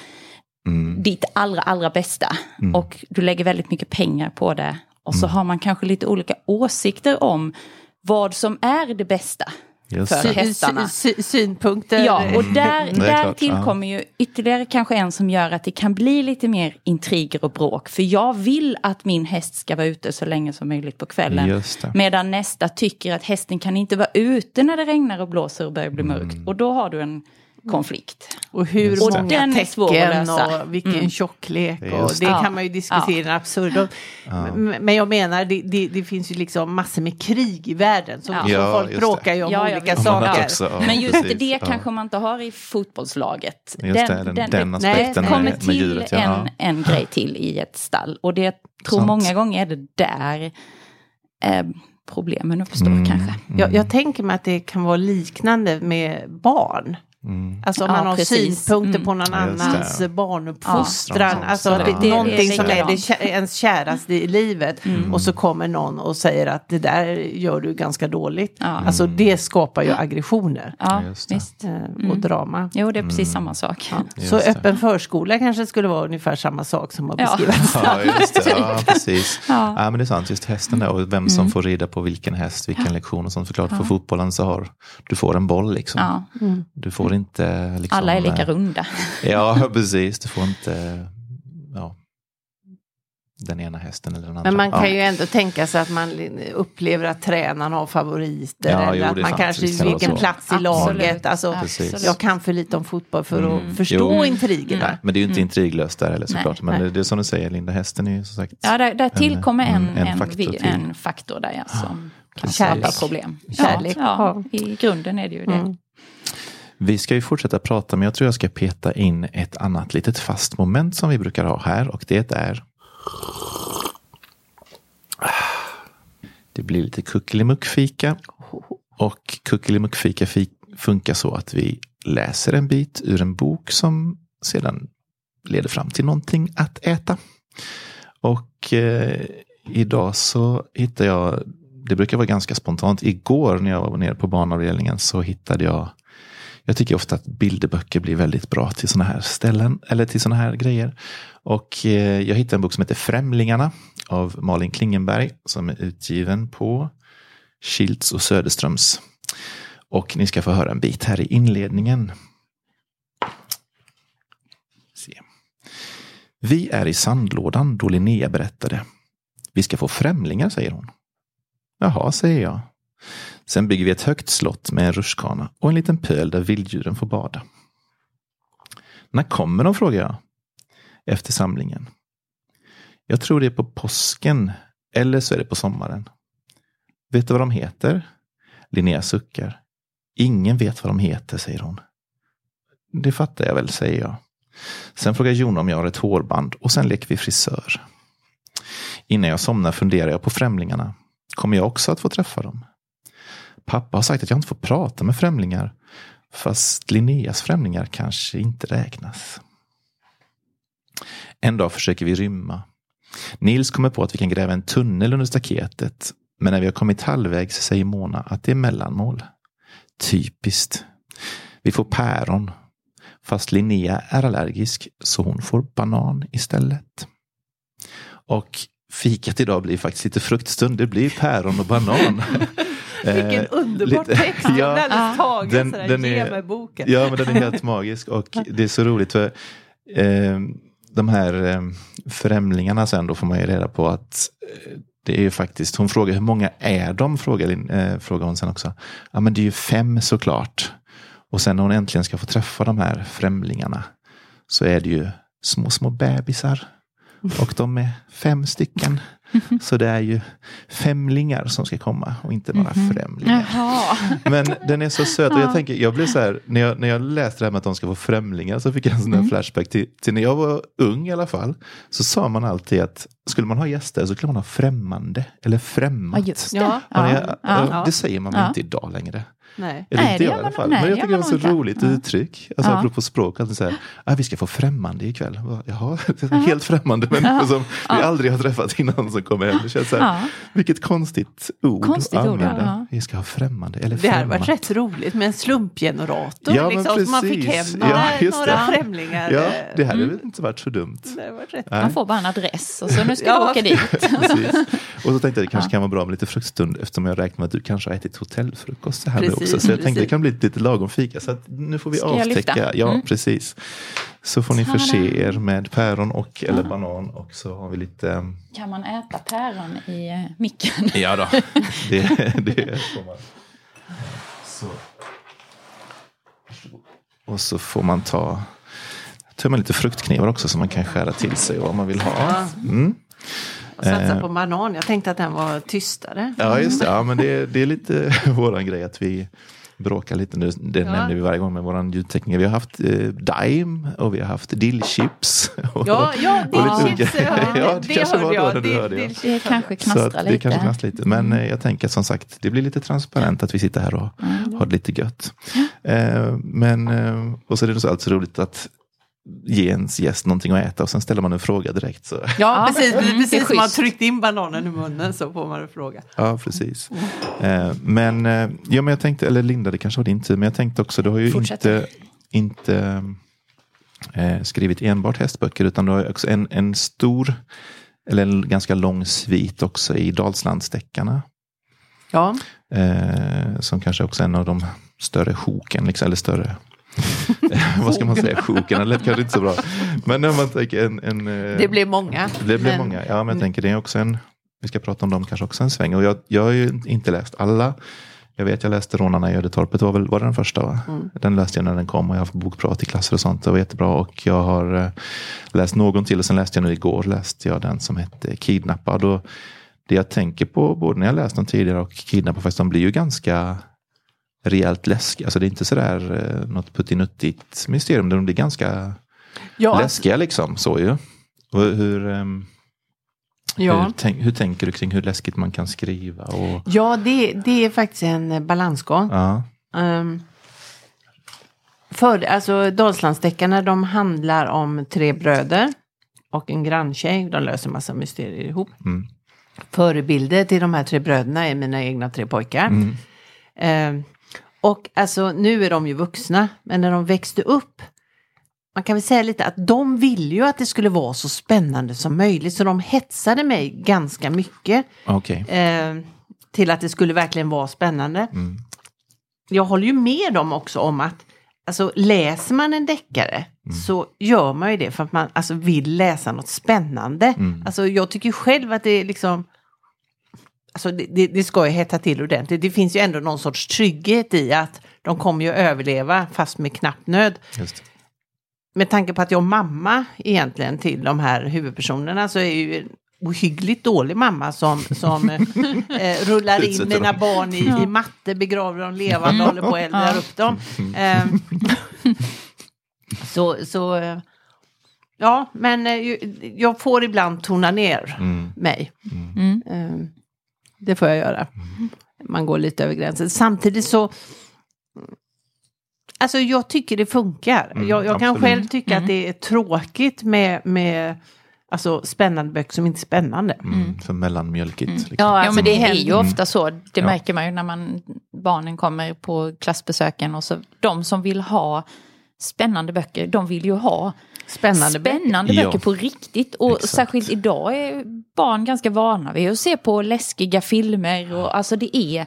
mm. ditt allra, allra bästa. Mm. Och du lägger väldigt mycket pengar på det. Och så mm. har man kanske lite olika åsikter om vad som är det bästa. Just för hästarna. Sy synpunkter. Ja, och där, där tillkommer ju ytterligare kanske en som gör att det kan bli lite mer intriger och bråk. För jag vill att min häst ska vara ute så länge som möjligt på kvällen. Medan nästa tycker att hästen kan inte vara ute när det regnar och blåser och börjar bli mörkt. Mm. Och då har du en konflikt. Och hur och många den tecken och vilken mm. tjocklek. Och det kan man ju diskutera ja. absurdum. Ja. Men jag menar, det, det, det, finns ju liksom massor med krig i världen. Så, ja. folk bråkar ju om ja, olika saker. Också, Men just precis. det kanske man inte har i fotbollslaget. Just den, det, den, den aspekten nej, med, med djuret. Ja. En, en grej till i ett stall. Och det tror Sånt. många gånger är det där eh, problemen uppstår mm, kanske. Mm. Jag, jag tänker mig att det kan vara liknande med barn. Mm. Alltså om ja, man har precis. synpunkter på någon mm. annans barnuppfostran. Ja, alltså det, det, någonting som är det, ens käraste i livet. Mm. Och så kommer någon och säger att det där gör du ganska dåligt. Ja. Alltså det skapar ju aggressioner. Ja, visst. Eh, och mm. drama. Jo, det är precis samma sak. Så öppen förskola kanske skulle vara ungefär samma sak som att beskriva ja. Ja, <laughs> precis. Ja. men det är sant, just hästen där och vem som mm. får rida på vilken häst, vilken lektion och sånt. Förklart, för fotbollen så har du får en boll liksom. Du får inte... Liksom, Alla är lika runda. <laughs> Ja, precis. Du får inte ja, den ena hästen eller den andra. Men man kan ja. ju ändå tänka sig att man upplever att tränaren har favoriter. Ja, eller jo, att man kanske vilken plats i laget. Alltså, jag kan för lite om fotboll för mm. att förstå jo. intrigerna. Nej, men det är ju inte mm. intriglöst där heller såklart. Nej, men det, det, är som du säger Linda, hästen är ju som sagt. Ja, där, där tillkommer en, en, en, faktor, en faktor där ja, som kan skapa problem. Kärlek. Ja, I grunden är det ju det. Vi ska ju fortsätta prata men jag tror jag ska peta in ett annat litet fast moment som vi brukar ha här och det är Det blir lite kuckelimuckfika. Och kuckelimuckfika funkar så att vi läser en bit ur en bok som sedan leder fram till någonting att äta. Och eh, idag så hittar jag, det brukar vara ganska spontant, igår när jag var nere på barnavdelningen så hittade jag jag tycker ofta att bilderböcker blir väldigt bra till sådana här ställen eller till sådana här grejer. Och eh, jag hittade en bok som heter Främlingarna av Malin Klingenberg som är utgiven på Schilds och Söderströms. Och ni ska få höra en bit här i inledningen. Se. Vi är i sandlådan då Linnea berättade. Vi ska få främlingar, säger hon. Jaha, säger jag. Sen bygger vi ett högt slott med en rutschkana och en liten pöl där vilddjuren får bada. När kommer de, frågar jag. Efter samlingen. Jag tror det är på påsken eller så är det på sommaren. Vet du vad de heter? Linnea suckar. Ingen vet vad de heter, säger hon. Det fattar jag väl, säger jag. Sen frågar Jon om jag har ett hårband och sen leker vi frisör. Innan jag somnar funderar jag på främlingarna. Kommer jag också att få träffa dem? Pappa har sagt att jag inte får prata med främlingar. Fast Linneas främlingar kanske inte räknas. En dag försöker vi rymma. Nils kommer på att vi kan gräva en tunnel under staketet. Men när vi har kommit halvvägs säger Mona att det är mellanmål. Typiskt. Vi får päron. Fast Linnea är allergisk så hon får banan istället. Och fikat idag blir faktiskt lite fruktstund. Det blir päron och banan. <laughs> Vilken Eh, underbar lite- <laughs> text! Ja. alldeles tagen Den- sådär, den ge är- mig boken. Ja, men den är helt magisk och <laughs> det är så roligt för eh, de här eh, främlingarna sen då får man ju reda på att eh, det är ju faktiskt, hon frågar hur många är de? Frågar, eh, frågar hon sen också. Ja men det är ju fem såklart. Och sen när hon äntligen ska få träffa de här främlingarna så är det ju små, små bebisar. Och de är fem stycken. Så det är ju femlingar som ska komma och inte bara främlingar. Jaha. Men den är så söt och jag tänker, jag blev så här, när jag, när jag läste det här med att de ska få främlingar så fick jag en sån här flashback till, till när jag var ung i alla fall. Så sa man alltid att skulle man ha gäster så skulle man ha främmande eller främmat. Ja. Ja. Ja. Det säger man väl inte idag längre. Nej. Eller Nej, inte jag i alla fall. nej, Men jag tycker det var så roligt Ja. uttryck. Alltså Ja. apropå språk, att säga, ah, vi ska få främmande ikväll. Jaha, <laughs> helt främmande människor som vi aldrig har träffat innan som kommer hem. Det känns så här, Ja. Vilket konstigt ord Konstigt att ord, använda. ja. Vi ska ha främmande eller Det hade främmat. varit rätt roligt med en slumpgenerator. Ja, liksom, så man fick hem precis. några, Ja, just några det. främlingar. Ja, det hade väl inte varit så dumt. hade. Man får bara en adress och så nu ska <laughs> Ja. vi åka dit. <laughs> Precis. Och så tänkte jag det kanske kan vara bra med lite fruktstund eftersom jag räknar med att du kanske har ätit hotellfrukost så här nu Precis, också. Så jag tänkte det kan bli ett lite lagom fika. Så att nu får vi Ska avtäcka. Ja, Mm. precis. Så får ni Ta-da. förse er med päron och eller banan och så har vi lite ehm, Kan man äta päron i eh, micken? <laughs> Ja då, <laughs> det, det får man. Så. Och så får man ta tömma lite fruktknivar också som man kan skära till sig vad man vill ha. Mm. Och satsa Eh. på banan. Jag tänkte att den var tystare. Ja, just det. Ja, men det, det är lite <laughs> våran grej att vi bråkar lite. nu. Det Ja. nämner vi varje gång med våran ljudtekniker. Vi har haft eh, Dime och vi har haft dillchips. <laughs> Och, Ja, ja, och lite dillchips. olika- ja, <laughs> ja, det, kanske var då när du hörde. Ja. dill- Det kanske knastrar att det lite. kanske knastrar lite. Men eh, jag tänker som sagt, det blir lite transparent att vi sitter här och har det lite gött. Eh, men, eh, och så är det så roligt att ge ens gäst någonting att äta och sen ställer man en fråga direkt. Så. Ja, precis. mm, det är precis som man tryckt in bananen i munnen så får man en fråga. Ja, precis. Eh, men, eh, ja, men jag tänkte, eller Linda, det kanske var din tur, men jag tänkte också, du har ju Fortsätt. inte, inte eh, skrivit enbart hästböcker, utan du har också en, en stor, eller en ganska lång svit också i Dalslandsdeckarna. Ja, Eh, som kanske också är en av de större sjoken, liksom, eller större <laughs> vad ska man säga, sjoken, det lät kanske inte så bra. Men när man tänker en... en eh, det blir många. det blir Men- många. Ja, men jag tänker det är också en, vi ska prata om dem kanske också en sväng. Och jag, jag har ju inte läst alla. Jag vet, jag läste Rånarna i Ödetorpet, var, väl, var det den första? Va? Den läste jag när den kom och jag har haft bokprat i klasser och sånt. Det var jättebra. Och jag har eh, läst någon till och sen läste jag nu igår läste jag den som hette Kidnappad. Och det jag tänker på, både när jag läst dem tidigare och Kidnappad, faktiskt, de blir ju ganska rejält läskiga. Alltså det är inte sådär eh, något puttinuttigt mysterium. De blir ganska Ja, läskiga liksom. Så ju. Och hur, ehm, ja. hur, tänk, hur tänker du kring hur läskigt man kan skriva? Och, ja det, det är faktiskt en balansgång. ja, Um, för, alltså Dalslandsdeckarna de handlar om tre bröder och en granntjej. De löser massa mysterier ihop. Mm. Förebilder till de här tre bröderna är mina egna tre pojkar. Mm. Ehm, och alltså nu är de ju vuxna, men när de växte upp man kan väl säga lite att de ville ju att det skulle vara så spännande som möjligt så de hetsade mig ganska mycket okej. eh, till att det skulle verkligen vara spännande. Mm. Jag håller ju med dem också om att alltså, läser man en deckare så gör man ju det för att man alltså, vill läsa något spännande. Mm. Alltså, jag tycker själv att det är liksom Alltså det, det, det ska ju hetta till ordentligt. Det finns ju ändå någon sorts trygghet i att de kommer ju överleva fast med knapp nöd. Just. Med tanke på att jag är mamma egentligen till de här huvudpersonerna så är jag ju en ohyggligt dålig mamma som, som eh, <laughs> eh, rullar in mina dem. barn i, i matte, begraver dem levande, håller på att elda upp dem. Eh, <laughs> så, så ja, men eh, jag får ibland tona ner Mm. mig. Mm. Det får jag göra. Man går lite över gränsen. Samtidigt så Alltså jag tycker det funkar. Mm, jag jag kan själv tycka att det är tråkigt med, med alltså, spännande böcker som inte är spännande. Mm. För mellanmjölkigt. Liksom. Ja, alltså, men det är ju ofta så. Det Ja. märker man ju när man barnen kommer på klassbesöken och så de som vill ha spännande böcker, de vill ju ha Spännande böcker. spännande Ja. böcker på riktigt. Och Exakt. särskilt idag är barn ganska vana vid att se på läskiga filmer. Och, alltså det är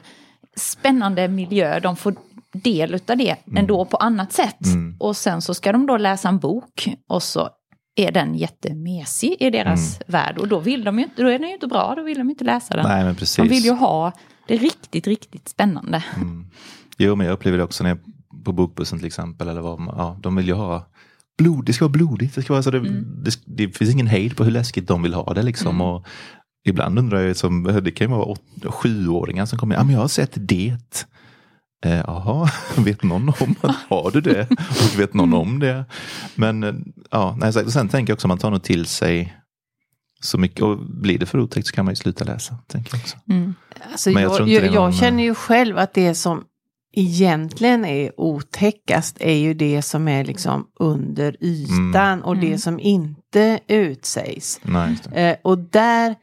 spännande miljö, de får del av det ändå på annat sätt. Mm. Och sen så ska de då läsa en bok och så är den jättemesig i deras värld. Och då, vill de ju då är den ju inte bra, då vill de inte läsa den. Nej men precis. de vill ju ha det riktigt, riktigt spännande. Jo men jag upplever det också när jag på bokbussen till exempel. Eller vad, ja, de vill ju ha blod, det ska vara blodigt. Det, ska vara, så det, Mm. det, det finns ingen hejd på hur läskigt de vill ha det. Liksom. Och ibland undrar jag, som, det kan ju vara åt, sjuåringar som kommer, ja men jag har sett det. Eh, Jaha, <laughs> vet någon om att <laughs> har du det? Och vet någon om det? Men eh, ja, nej, så- sen tänker jag också man tar nog till sig så mycket och blir det för otäckt så kan man ju sluta läsa. Tänker jag också. Alltså, Men jag jag, jag, det är jag någon- känner ju själv att det som egentligen är otäckast är ju det som är liksom under ytan Mm. och det som inte utsägs. Nej, just det. Eh, och där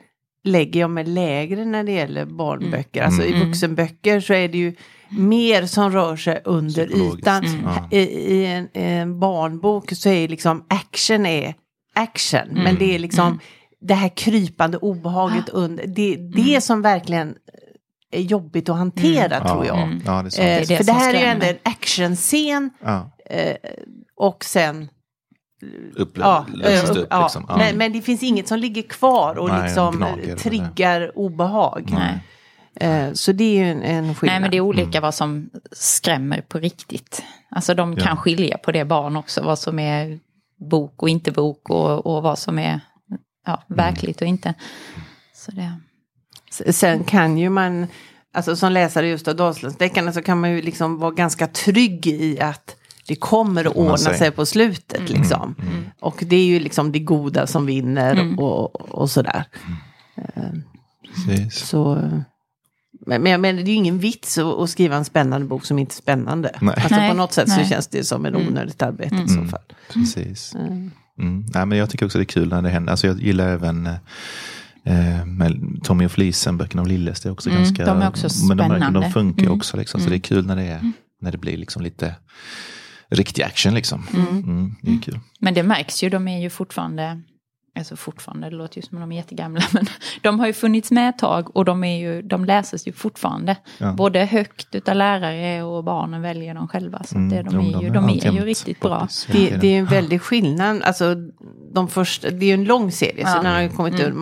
lägger jag mig lägre när det gäller barnböcker. Alltså i Mm. vuxenböcker så är det ju mer som rör sig under ytan. I, i en, en barnbok så är liksom action är action. Mm. Men det är liksom det här krypande obehaget under. Det är det som verkligen jobbigt att hantera tror jag. Ja, ja, det. Eh, Det för det här är ju ändå en actionscen Ja. eh, och sen Upple- Ja, eh, upp ja. liksom. Ja. Men, men det finns inget som ligger kvar och Nej, liksom eh, triggar obehag. Nej. Eh, Så det är ju en, en skillnad. Nej men det är olika vad som skrämmer på riktigt. Alltså de kan Ja. skilja på det barn också, vad som är bok och inte bok och, och vad som är ja, verkligt och inte. Så det, Sen kan ju man, alltså som läsare just av Dalslandsdeckarna så kan man ju liksom vara ganska trygg i att det kommer att ordna sig på slutet liksom. Och det är ju liksom det goda som vinner och, och sådär. Precis. Så, men, men jag menar, det är ju ingen vits att, att skriva en spännande bok som inte är spännande. Nej. Alltså Nej, på något sätt så nej. känns det som en onödigt arbete i så fall. Precis. Mm. Nej, men jag tycker också det är kul när det händer. Alltså jag gillar även eh, Tommy och Flisen, böckerna av Lilles. Det är också Mm, ganska, de är också Men de, spännande. de funkar Mm. också. Liksom, Så det är kul när det, är, när det blir liksom lite riktig action. Liksom. Mm, det är kul. men det märks ju, de är ju fortfarande, alltså fortfarande, det låter ju som att de är jättegamla, <laughs> men de har ju funnits med ett tag och de, är ju, de läses ju fortfarande. Ja. Både högt utav lärare och barnen väljer dem själva. Så att det, de, Mm, är ju, de är ju riktigt bra. Det, det är en väldig skillnad. Alltså, de första, det är ju en lång serie, så Ja. den har ju kommit ur.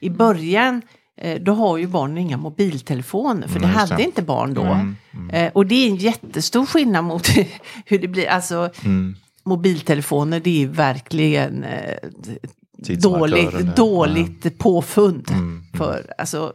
I början, eh, då har ju barnen inga mobiltelefoner, för Mm, det hade det. inte barn då. Mm, Eh, Och det är en jättestor skillnad mot <laughs> hur det blir. Alltså, Mm. mobiltelefoner, det är ju verkligen Tidsmarkörer, dåligt, det. dåligt påfund. Mm, För alltså,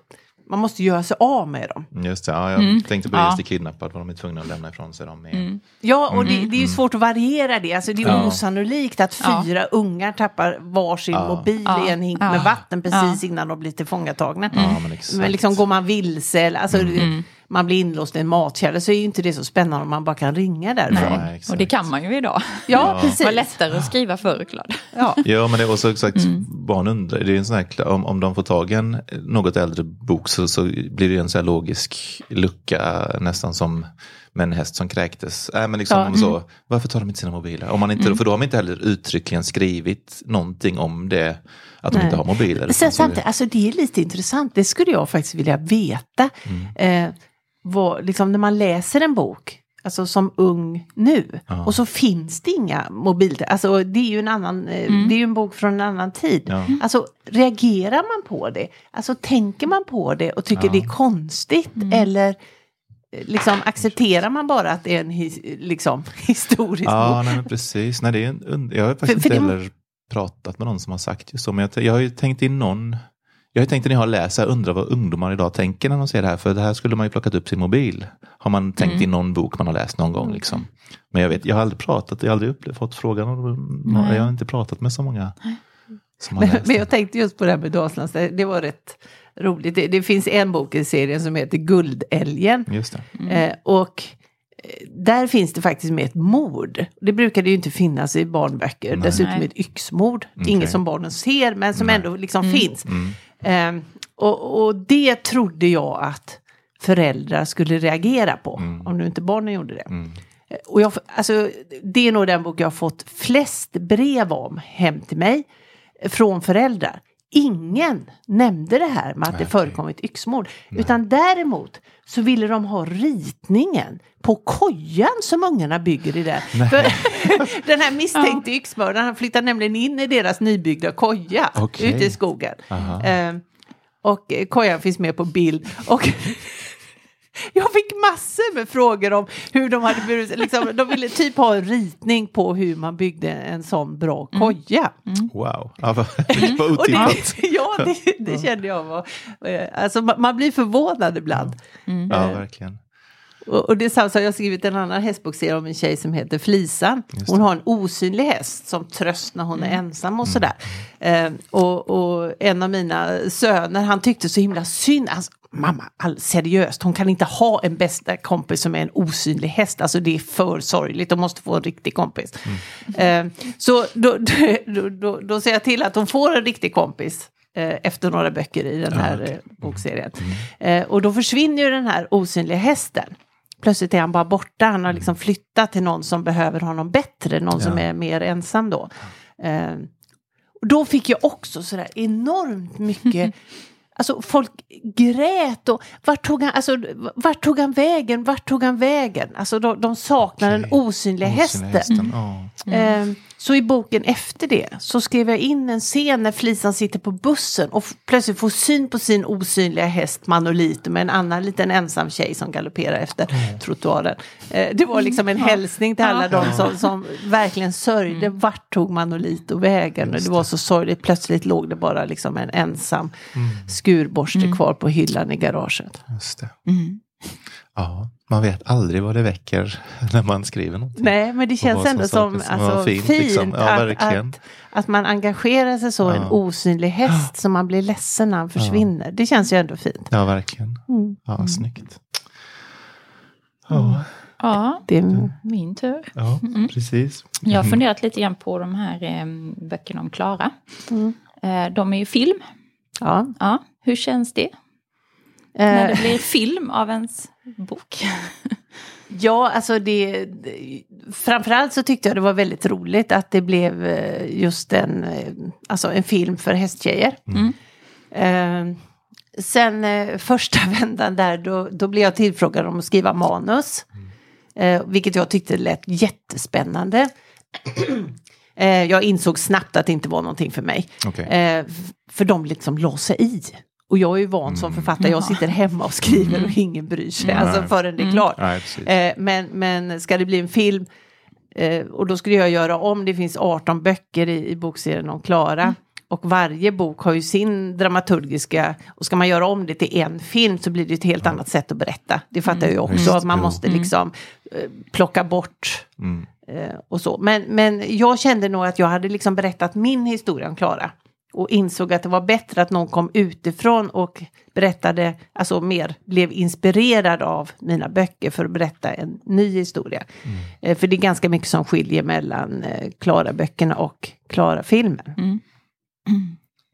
man måste göra sig av med dem. Just det, ja, jag tänkte på det Ja. just i Kidnappad, vad de är tvungna att lämna ifrån sig. De är, Ja, och det, det är ju svårt att variera det. Alltså, det är Mm. Ja. osannolikt att Ja. fyra ungar tappar varsin Ja. mobil Ja. i en hink Ja. med vatten precis Ja. innan de blir tillfångatagna. Ja, men. Men liksom går man vilse, alltså, Mm. Man blir inlåst i en matkärle så är ju inte det så spännande om man bara kan ringa därifrån. Nej. Och det kan man ju idag. Ja, Det precis. var lättare att skriva förr, klart. Ja. <laughs> Ja, men det är också exakt, barn undrar, det är en sån här, om, om de får tag i en något äldre bok så, så blir det en sån här logisk lucka, nästan som med en häst som kräktes. Äh, men liksom Ja, så, varför tar de inte sina mobiler? Om man inte, För då har man inte heller uttryckligen skrivit någonting om det, att de Nej. inte har mobiler. Sen, utan så- samtidigt, alltså det är lite intressant, det skulle jag faktiskt vilja veta. Mm. Eh, vad, liksom när man läser en bok, alltså som ung nu, Ja. och så finns det inga mobiler. Alltså det är ju en annan, eh, det är en bok från en annan tid. Ja. Alltså reagerar man på det? Alltså tänker man på det och tycker Ja. det är konstigt? Eller eh, liksom accepterar man bara att det är en his, liksom, <laughs> historisk Ja, bok? men precis. Nej, det är en, jag har faktiskt För- för inte det- heller pratat med någon som har sagt just så. Men jag, jag har ju tänkt i någon jag har ju tänkt när jag har läst, jag undrar vad ungdomar idag tänker när de ser det här. För det här skulle man ju plockat upp sin mobil. Har man tänkt Mm. i någon bok man har läst någon gång. Liksom. Men jag vet, jag har aldrig pratat, jag har aldrig upplevt, fått frågan. om-. Jag har inte pratat med så många som har Men, läst men jag tänkte just på det här med Dalslands, det, var rätt roligt. Det, det finns en bok i serien som heter Guldälgen. Just det. Eh, och eh, där finns det faktiskt med ett mord. Det brukar det ju inte finnas i barnböcker. Nej. Dessutom ett yxmord. Okej. Inget som barnen ser men som Nej. ändå liksom finns. Mm. Eh, och, och det trodde jag att föräldrar skulle reagera på. Mm. Om nu inte barnen gjorde det. Mm. Och jag, alltså, det är nog den bok jag har fått flest brev om hem till mig från föräldrar. Ingen nämnde det här med att det förekommit yxmord. Utan däremot så ville de ha ritningen på kojan som ungarna bygger i där. För <laughs> den här misstänkte yxmördaren han flyttar nämligen in i deras nybyggda koja Okej. ute i skogen. Eh, och eh, kojan finns med på bild. Och jag fick massor med frågor om hur de hade burit liksom, De ville typ ha en ritning på hur man byggde en sån bra koja. Wow, ja, vad, <laughs> det, otippat. <laughs> ja, det, det kände jag var... eh, Alltså man, man blir förvånad ibland. Ja, verkligen. Och, och det är samma sak, jag har skrivit en annan hästbokserie om en tjej som heter Flisan. Hon har en osynlig häst som tröst när hon är ensam och sådär. Eh, och, och en av mina söner, han tyckte så himla synd. Alltså, Mamma, all, seriöst, hon kan inte ha en bästa kompis som är en osynlig häst. Alltså det är för sorgligt, de måste få en riktig kompis. Eh, så då, <laughs> då, då, då ser jag till att hon får en riktig kompis eh, efter några böcker i den här eh, bokserien. Eh, och då försvinner ju den här osynliga hästen. Plötsligt är han bara borta, han har liksom flyttat till någon som behöver honom bättre, någon som Ja. är mer ensam då. Och då fick jag också sådär enormt mycket <laughs> Alltså folk grät och vart tog han, alltså, vart tog han vägen, vart tog han vägen? Alltså de, de saknar den Okej. osynliga Osynliga hästen. hästen, ja. Eh, Så i boken efter det så skrev jag in en scen när Flisan sitter på bussen och plötsligt får syn på sin osynliga häst Manolito med en annan liten ensam tjej som galopperar efter trottoaren. Eh, Det var liksom en hälsning till alla de som, som verkligen sörjde. Vart tog Manolito vägen? Och det var så sorgligt. Plötsligt låg det bara liksom en ensam skurborste kvar på hyllan i garaget. Just det. Ja, man vet aldrig vad det väcker när man skriver någonting. Nej, men det känns som ändå som alltså, fint, fint, liksom. Ja, att, verkligen. att, att man engagerar sig så i en Ja. osynlig häst som man blir ledsen när han försvinner. Det känns ju ändå fint. Ja, verkligen. Mm. Ja, snyggt. Ja, Ja, Det är, min tur. ja precis. Jag har funderat lite grann på de här eh, böckerna om Klara. Mm. Eh, de är ju film. ja. Ja, hur känns det? När det Eh, blir film av ens bok. ja, alltså det. Framförallt så tyckte jag det var väldigt roligt att det blev eh, just en, eh, alltså en film för hästtjejer. Mm. Eh, sen eh, första <laughs> vändan där, då, då blev jag tillfrågad om att skriva manus. Eh, vilket jag tyckte lät jättespännande. <clears throat> eh, jag insåg snabbt att det inte var någonting för mig. F- för de liksom la sig i. Och jag är ju van som författare, jag sitter hemma och skriver och ingen bryr sig. Alltså Nej. förrän det är klart. Eh, men, men ska det bli en film eh, och då skulle jag göra om, det finns 18 böcker i, i bokserien om Klara. Och varje bok har ju sin dramaturgiska, och ska man göra om det till en film så blir det ett helt annat sätt att berätta. Det fattar jag ju också, att man måste liksom eh, plocka bort Mm. och så. Men, men jag kände nog att jag hade liksom berättat min historia om Klara. Och insåg att det var bättre att någon kom utifrån och berättade, alltså mer blev inspirerad av mina böcker för att berätta en ny historia. Eh, för det är ganska mycket som skiljer mellan eh, Klara-böckerna och Klara-filmen. Mm.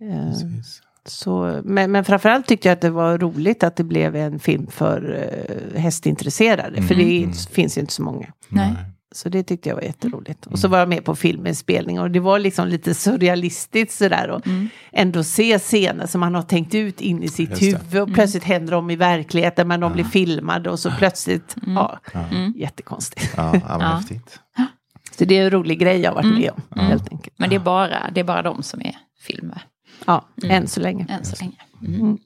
Eh, Precis. så, men, men framförallt tyckte jag att det var roligt att det blev en film för eh, hästintresserade. För det är, inte- finns ju inte så många. Nej. Så det tyckte jag var jätteroligt. Och så var jag med på filminspelning och det var liksom lite surrealistiskt sådär. Och ändå se scener som man har tänkt ut in i sitt Just huvud. Och plötsligt händer de i verkligheten men de blir filmade och så plötsligt, ja, jättekonstigt. Ja, ja, men Ja. häftigt. Så det är en rolig grej jag har varit med om, helt enkelt. Men det är, bara, det är bara de som är filmer, Ja, än så länge. än så länge. Mm.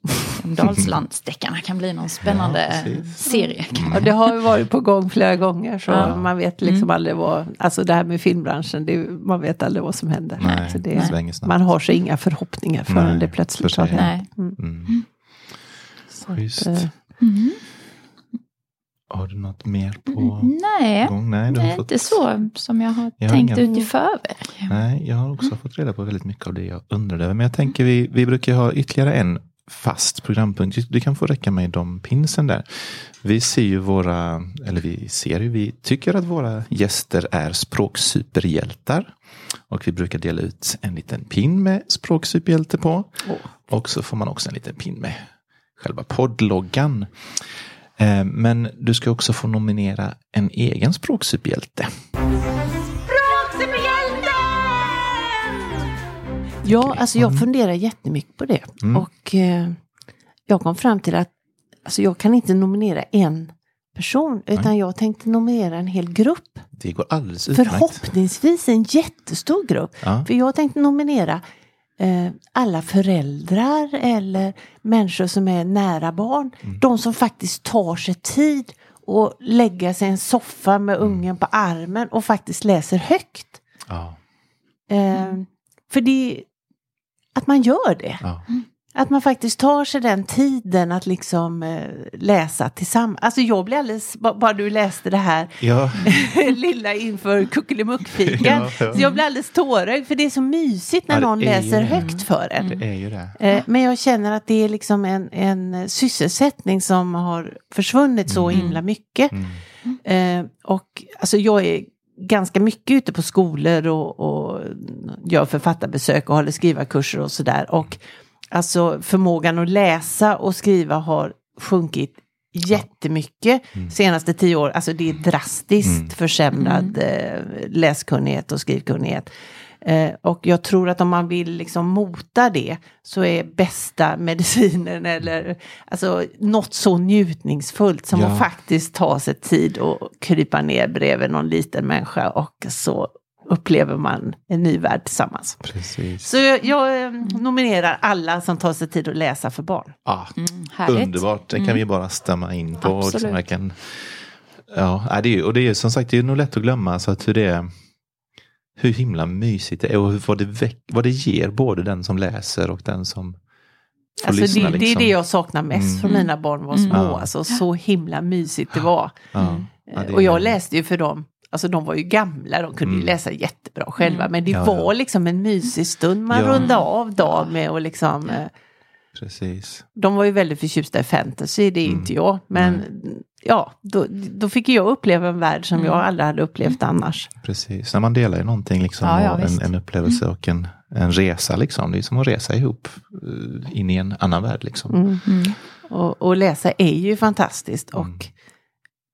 De Dalslandsdeckarna kan bli någon spännande Ja, serie. Och det har ju varit på gång flera gånger så Ja. man vet liksom aldrig vad, alltså det här med filmbranschen, det, man vet aldrig vad som händer. Nej, så det det, man har så inga förhoppningar förrän Nej, det plötsligt har hänt. Mm. Så Schysst. Har du något mer på Nej, gång? Nej, du har nej fått... inte så som jag har Jag har tänkt inga- ut i förväg. Nej, jag har också fått reda på väldigt mycket av det jag undrade över. Men jag tänker vi, vi brukar ha ytterligare en fast programpunkt. Det kan få räcka med de pinsen där. Vi ser ju våra, eller vi ser ju, vi tycker att våra gäster är språksuperhjältar. Och vi brukar dela ut en liten pin med språksuperhjälte på. Och så får man också en liten pin med själva poddloggan. Eh, men du ska också få nominera en egen språksuperhjälte. Ja, alltså jag funderar jättemycket på det. Mm. Och eh, jag kom fram till att alltså jag kan inte nominera en person, utan jag tänkte nominera en hel grupp. Det går alldeles utmärkt. Förhoppningsvis en jättestor grupp. Ja. För jag tänkte nominera alla föräldrar eller människor som är nära barn. Mm. De som faktiskt tar sig tid och lägga sig i en soffa med Mm. ungen på armen och faktiskt läser högt. Ja, Eh, för det att man gör det. ja. Att man faktiskt tar sig den tiden att liksom eh, läsa tillsammans. Alltså jag blir alldeles, ba- bara du läste det här ja. <laughs> lilla inför kuckelimuckfikan. Ja, ja. Så jag blir alldeles tårögd för det är så mysigt när Ja, någon läser det. högt för en. det är ju det. Eh, Men jag känner att det är liksom en, en sysselsättning som har försvunnit så himla mycket. Mm. Eh, och alltså jag är ganska mycket ute på skolor och, och gör författarbesök och håller skrivarkurser och sådär. Och alltså förmågan att läsa och skriva har sjunkit jättemycket senaste tio år. Alltså det är drastiskt Mm. försämrad eh, läskunnighet och skrivkunnighet. Eh, och jag tror att om man vill liksom mota det så är bästa <laughs> medicinen eller alltså något så njutningsfullt som Ja. att faktiskt ta sig tid och krypa ner bredvid någon liten människa och så upplever man en ny värld tillsammans. Precis. Så jag, jag eh, nominerar alla som tar sig tid att läsa för barn. Ja, Härligt. underbart. Det kan vi bara stämma in på. och Absolut. Liksom verkligen, ja, det är, ju- och det är som sagt det är nog lätt att glömma så att hur det är, hur himla mysigt det är och vad det, väck, vad det ger både den som läser och den som Alltså lyssna. det, det är liksom. det jag saknar mest Mm. från mina barn var små. Ja. Alltså, så himla mysigt det var. Ja, ja, det och jag läste ju för dem, alltså de var ju gamla, de kunde ju Mm. läsa jättebra själva. Men det Ja, var ja. liksom en mysig stund man Ja. rundade av dagen med och liksom eh, Precis. De var ju väldigt förtjusta i fantasy, det är Mm. inte jag. Men ja, då, då fick jag uppleva en värld som jag aldrig hade upplevt annars. Precis, när man delar ju någonting liksom, Ja, ja, och en, en upplevelse och en, en resa liksom. Det är som att resa ihop eh, in i en annan värld liksom. Mm. Och, och läsa är ju fantastiskt och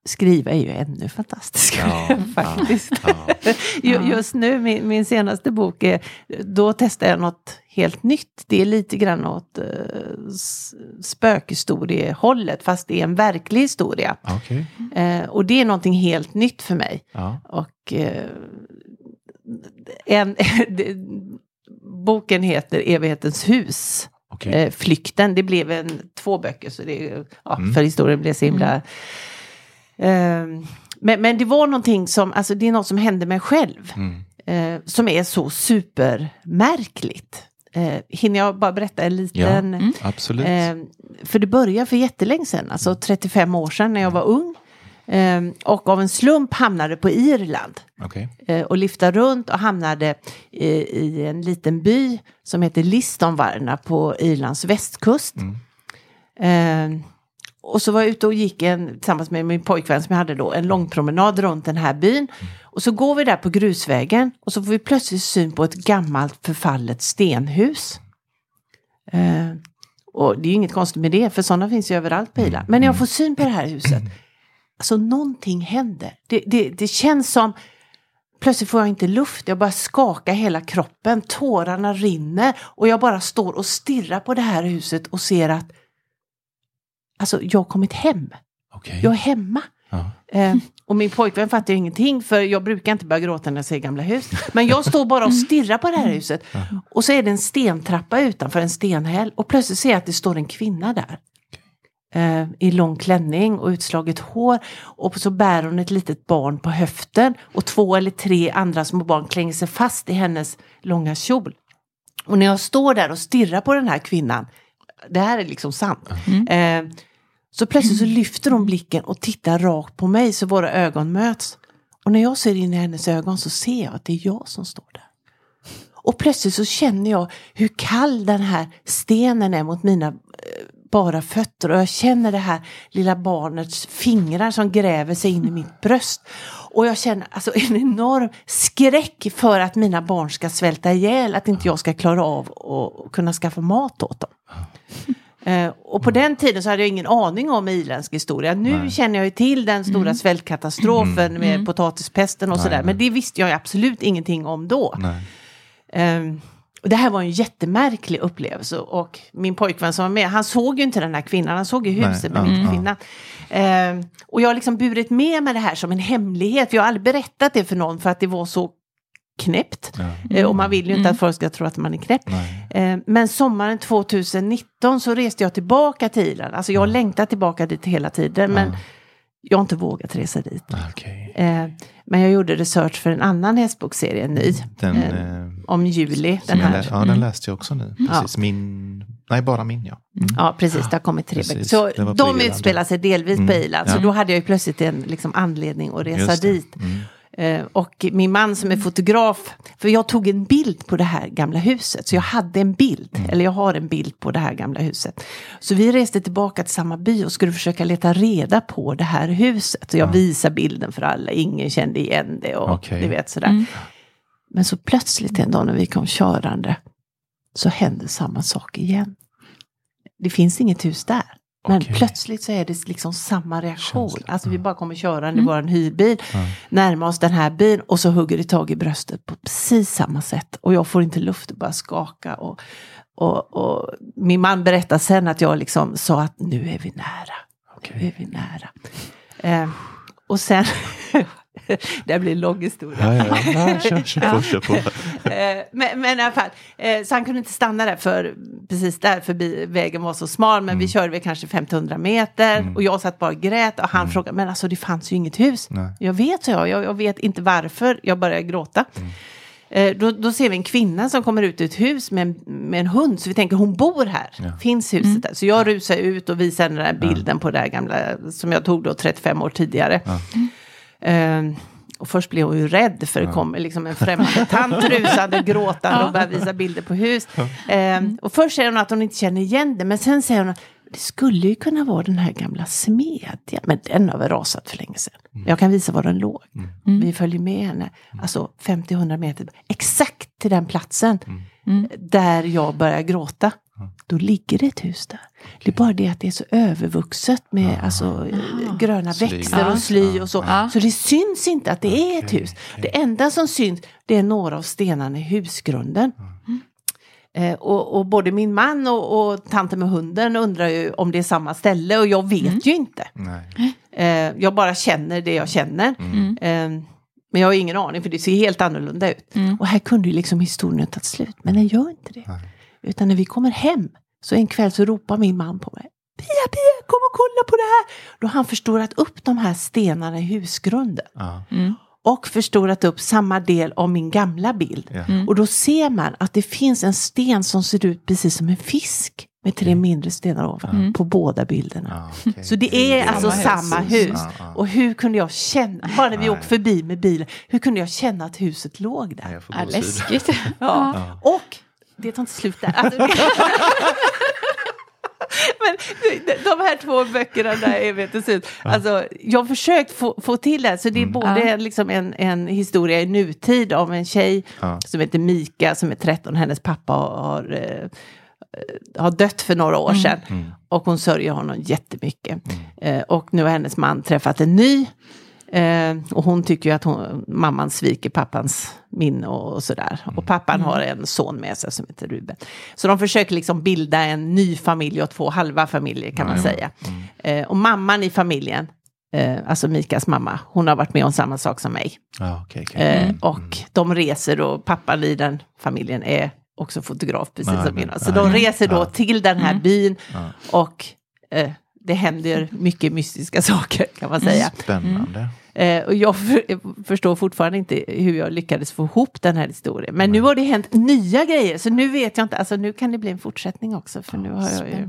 skriva är ju ännu fantastiskt. Ja, <laughs> faktiskt. ja, <laughs> Ju- Just nu, min, min senaste bok, är, då testar jag något helt nytt. Det är lite grann åt uh, spökhistoriehållet, fast det är en verklig historia. Okej. Eh, och det är någonting helt nytt för mig. Ja. Och eh, en, <laughs> boken heter Evighetens hus. Okej. Eh, Flykten, det blev en, två böcker så det ja, Mm. för historien blev så himla... Eh, men, men det var någonting som, alltså det är något som hände mig själv. Mm. Eh, som är så supermärkligt. Eh, hinner jag bara berätta en liten... Absolut. Eh, för det började för jättelänge sedan, alltså 35 år sedan när jag var ung. Eh, och av en slump hamnade på Irland. Okej. Eh, och lyfta runt och hamnade i, i en liten by som heter Listonvarna på Irlands västkust. Eh, och så var jag ute och gick en, tillsammans med min pojkvän som jag hade då en lång promenad runt den här byn. Och så går vi där på grusvägen och så får vi plötsligt syn på ett gammalt förfallet stenhus. Eh, och det är ju inget konstigt med det, för sådana finns ju överallt på Irland. Men när jag får syn på det här huset, alltså någonting händer. Det, det, det känns som, plötsligt får jag inte luft, jag bara skaka hela kroppen, tårarna rinner och jag bara står och stirrar på det här huset och ser att Alltså, jag har kommit hem. Okej. Jag är hemma. Ja. Eh, och min pojkvän fattar ju ingenting för jag brukar inte börja gråta när jag ser gamla hus. Men jag står bara och stirrar på det här huset. Och så är det en stentrappa utanför en stenhäll. Och plötsligt ser jag att det står en kvinna där. Eh, I lång klänning och utslaget hår. Och så bär hon ett litet barn på höften. Och två eller tre andra små barn klänger sig fast i hennes långa kjol. Och när jag står där och stirrar på den här kvinnan. Det här är liksom sant. Eh, så plötsligt så lyfter hon blicken och tittar rakt på mig så våra ögon möts. Och när jag ser in i hennes ögon så ser jag att det är jag som står där. Och plötsligt så känner jag hur kall den här stenen är mot mina eh, bara fötter. Och jag känner det här lilla barnets fingrar som gräver sig in i mitt bröst. Och jag känner alltså en enorm skräck för att mina barn ska svälta ihjäl. Att inte jag ska klara av att kunna skaffa mat åt dem. Eh, och på den tiden så hade jag ingen aning om irländsk historia. Nu Nej. känner jag ju till den stora svältkatastrofen med potatispesten och Nej, sådär. nej. Men det visste jag absolut ingenting om då. Nej. Och det här var en jättemärklig upplevelse och min pojkvän som var med, han såg ju inte den här kvinnan, han såg ju Nej, huset ja, inte ja. kvinnan. Ehm, och jag har liksom burit med mig det här som en hemlighet, jag har aldrig berättat det för någon för att det var så knäppt. Ja. Eh, och man vill ju inte att folk ska tro att man är knäpp. Nej. Eh, Men sommaren 2019 så reste jag tillbaka till Irland. Alltså jag har längtat tillbaka dit hela tiden men Ja. jag har inte vågat resa dit. Ah, Okej. Eh, Men jag gjorde research för en annan hästboksserie, en ny, Den, eh, om Juli. Den här. lä- ja, den läste jag också nu. Precis. Min, nej, bara min ja. Mm. Ja, precis. Det har kommit tre böcker. Så på de Irland. utspelar sig delvis på Mm, Irland. Så ja. då hade jag ju plötsligt en liksom, anledning att resa dit. Mm. Eh, och min man som är fotograf, för jag tog en bild på det här gamla huset. Så jag hade en bild, Mm. eller jag har en bild på det här gamla huset. Så vi reste tillbaka till samma by och skulle försöka leta reda på det här huset. Så jag visade bilden för alla, ingen kände igen det och Okej. ni vet sådär. Men så plötsligt en dag när vi kom körande så hände samma sak igen. Det finns inget hus där. Men Okej. plötsligt så är det liksom samma reaktion. Känsla, Alltså vi bara kommer körande i vår hyrbil, närmar oss den här bilen och så hugger det tag i bröstet på precis samma sätt. Och jag får inte luft att bara skaka. Och, och, och min man berättar sen att jag liksom sa att nu är vi nära. Nu är Okej. vi nära. Eh, och sen, <laughs> <laughs> det blir en lång historia. Ja, ja, ja. ja, kör, kör på, kör på. Men, men i alla fall, eh, så han kunde inte stanna där för precis där förbi vägen var så smal men vi körde väl kanske 1500 meter och jag satt bara och grät och han frågade men alltså det fanns ju inget hus. Nej. Jag vet, så jag, jag, jag vet inte varför, jag började gråta. Eh, då, då ser vi en kvinna som kommer ut ur ett hus med en, med en hund, så vi tänker hon bor här. Ja. Finns huset där? Så jag rusar ut och visar den där bilden på det där gamla, som jag tog då 35 år tidigare. Eh, och först blev hon ju rädd för det kommer liksom en främmande tant rusande, <laughs> gråtande och börjar visa bilder på hus. Eh, och först säger hon att hon inte känner igen det, men sen säger hon att det skulle ju kunna vara den här gamla smedjan, men den har väl rasat för länge sedan. Jag kan visa var den låg. Vi följer med henne, alltså 50-100 meter, exakt till den platsen där jag börjar gråta. Då ligger det ett hus där. Det är bara det att det är så övervuxet med alltså, eh, gröna Sly. växter och sly och så. Ja. Så det syns inte att det är ett hus. Det enda som syns det är några av stenarna i husgrunden. Eh, och, och både min man och, och tanten med hunden undrar ju om det är samma ställe och jag vet ju inte. Nej. Eh, jag bara känner det jag känner. Eh, men jag har ingen aning för det ser helt annorlunda ut. Och här kunde ju liksom historien ha tagit slut, men den gör inte det. Utan när vi kommer hem, så en kväll så ropar min man på mig. Pia, Pia, kom och kolla på det här! Då har han förstorat upp de här stenarna i husgrunden. Ja. Och förstorat upp samma del av min gamla bild. Ja. Och då ser man att det finns en sten som ser ut precis som en fisk. Med tre mindre stenar ovan på båda bilderna. Ja, okej. Så det är alltså hus. samma hus. Ja, ja. Och hur kunde jag känna, bara när vi åkte förbi med bilen, hur kunde jag känna att huset låg där? Ja, läskigt. Ja. Och det tar inte slut där. Alltså. <laughs> Men de- här två böckerna där evighetens ut. Alltså, jag har försökt få, få till det. Så det är både Ja. liksom en, en historia i nutid om en tjej Ja. som heter Mika som är 13. Hennes pappa har, eh, har dött för några år sedan. Och hon sörjer honom jättemycket. Eh, och nu har hennes man träffat en ny. Eh, och hon tycker ju att hon, mamman sviker pappans minne och, och sådär. Och pappan har en son med sig som heter Ruben. Så de försöker liksom bilda en ny familj och två halva familjer kan man säga. Eh, och mamman i familjen, eh, alltså Mikas mamma, hon har varit med om samma sak som mig. Ja, okej, okej. Eh, och de reser och pappan i den familjen är också fotograf precis Ja, som mina. Så ja, de reser då till den här byn Ja. och eh, det händer mycket mystiska <laughs> saker kan man säga. Spännande. Eh, och jag för, förstår fortfarande inte hur jag lyckades få ihop den här historien. Men nu har det hänt nya grejer, så nu vet jag inte, alltså nu kan det bli en fortsättning också. För, nu har jag ju,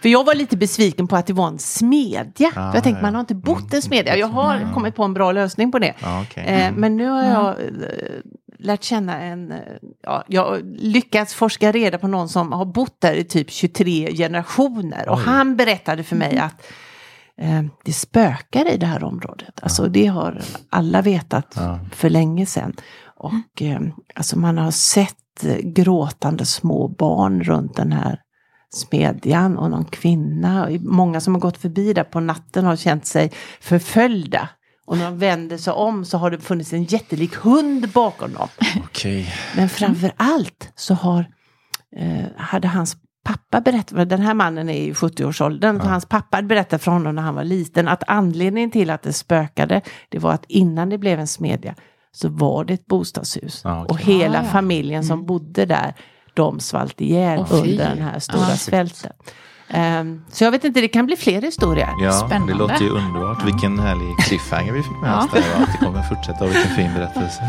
för jag var lite besviken på att det var en smedja. för jag tänkte, ja. man har inte bott i en smedja. Jag har kommit på en bra lösning på det. Ja, okej. Eh, men nu har jag eh, lärt känna en, eh, ja, jag lyckats forska reda på någon som har bott där i typ 23 generationer. Och Oj. han berättade för mig att eh, det spökar i det här området. Alltså det har alla vetat Ja. för länge sedan. Och eh, alltså man har sett eh, gråtande små barn runt den här smedjan och någon kvinna. Många som har gått förbi där på natten har känt sig förföljda. Och när de vänder sig om så har det funnits en jättelik hund bakom dem. Okay. Men framför allt så har, eh, hade hans pappa berättat, den här mannen är i 70-årsåldern, ja. hans pappa hade berättat för honom när han var liten att anledningen till att det spökade, det var att innan det blev en smedja så var det ett bostadshus. Ja, okay. Och hela ah, ja. familjen som mm. bodde där, de svalt ihjäl oh, under den här stora ah, svälten. Um, så jag vet inte, det kan bli fler historier. Ja, Spännande. det låter ju underbart. Vilken härlig cliffhanger vi fick med oss där och att det kommer fortsätta och vilken fin berättelse.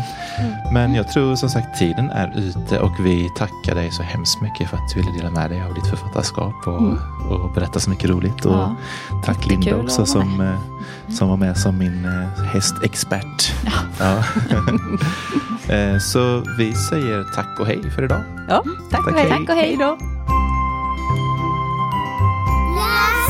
Men jag tror som sagt tiden är ute och vi tackar dig så hemskt mycket för att du ville dela med dig av ditt författarskap och, mm. och berätta så mycket roligt. Och ja, tack Linda också som, eh, som var med som min eh, hästexpert. Ja. <laughs> Eh, så vi säger tack och hej för idag. Ja, tack, tack och hej. Tack och hej då. Gracias.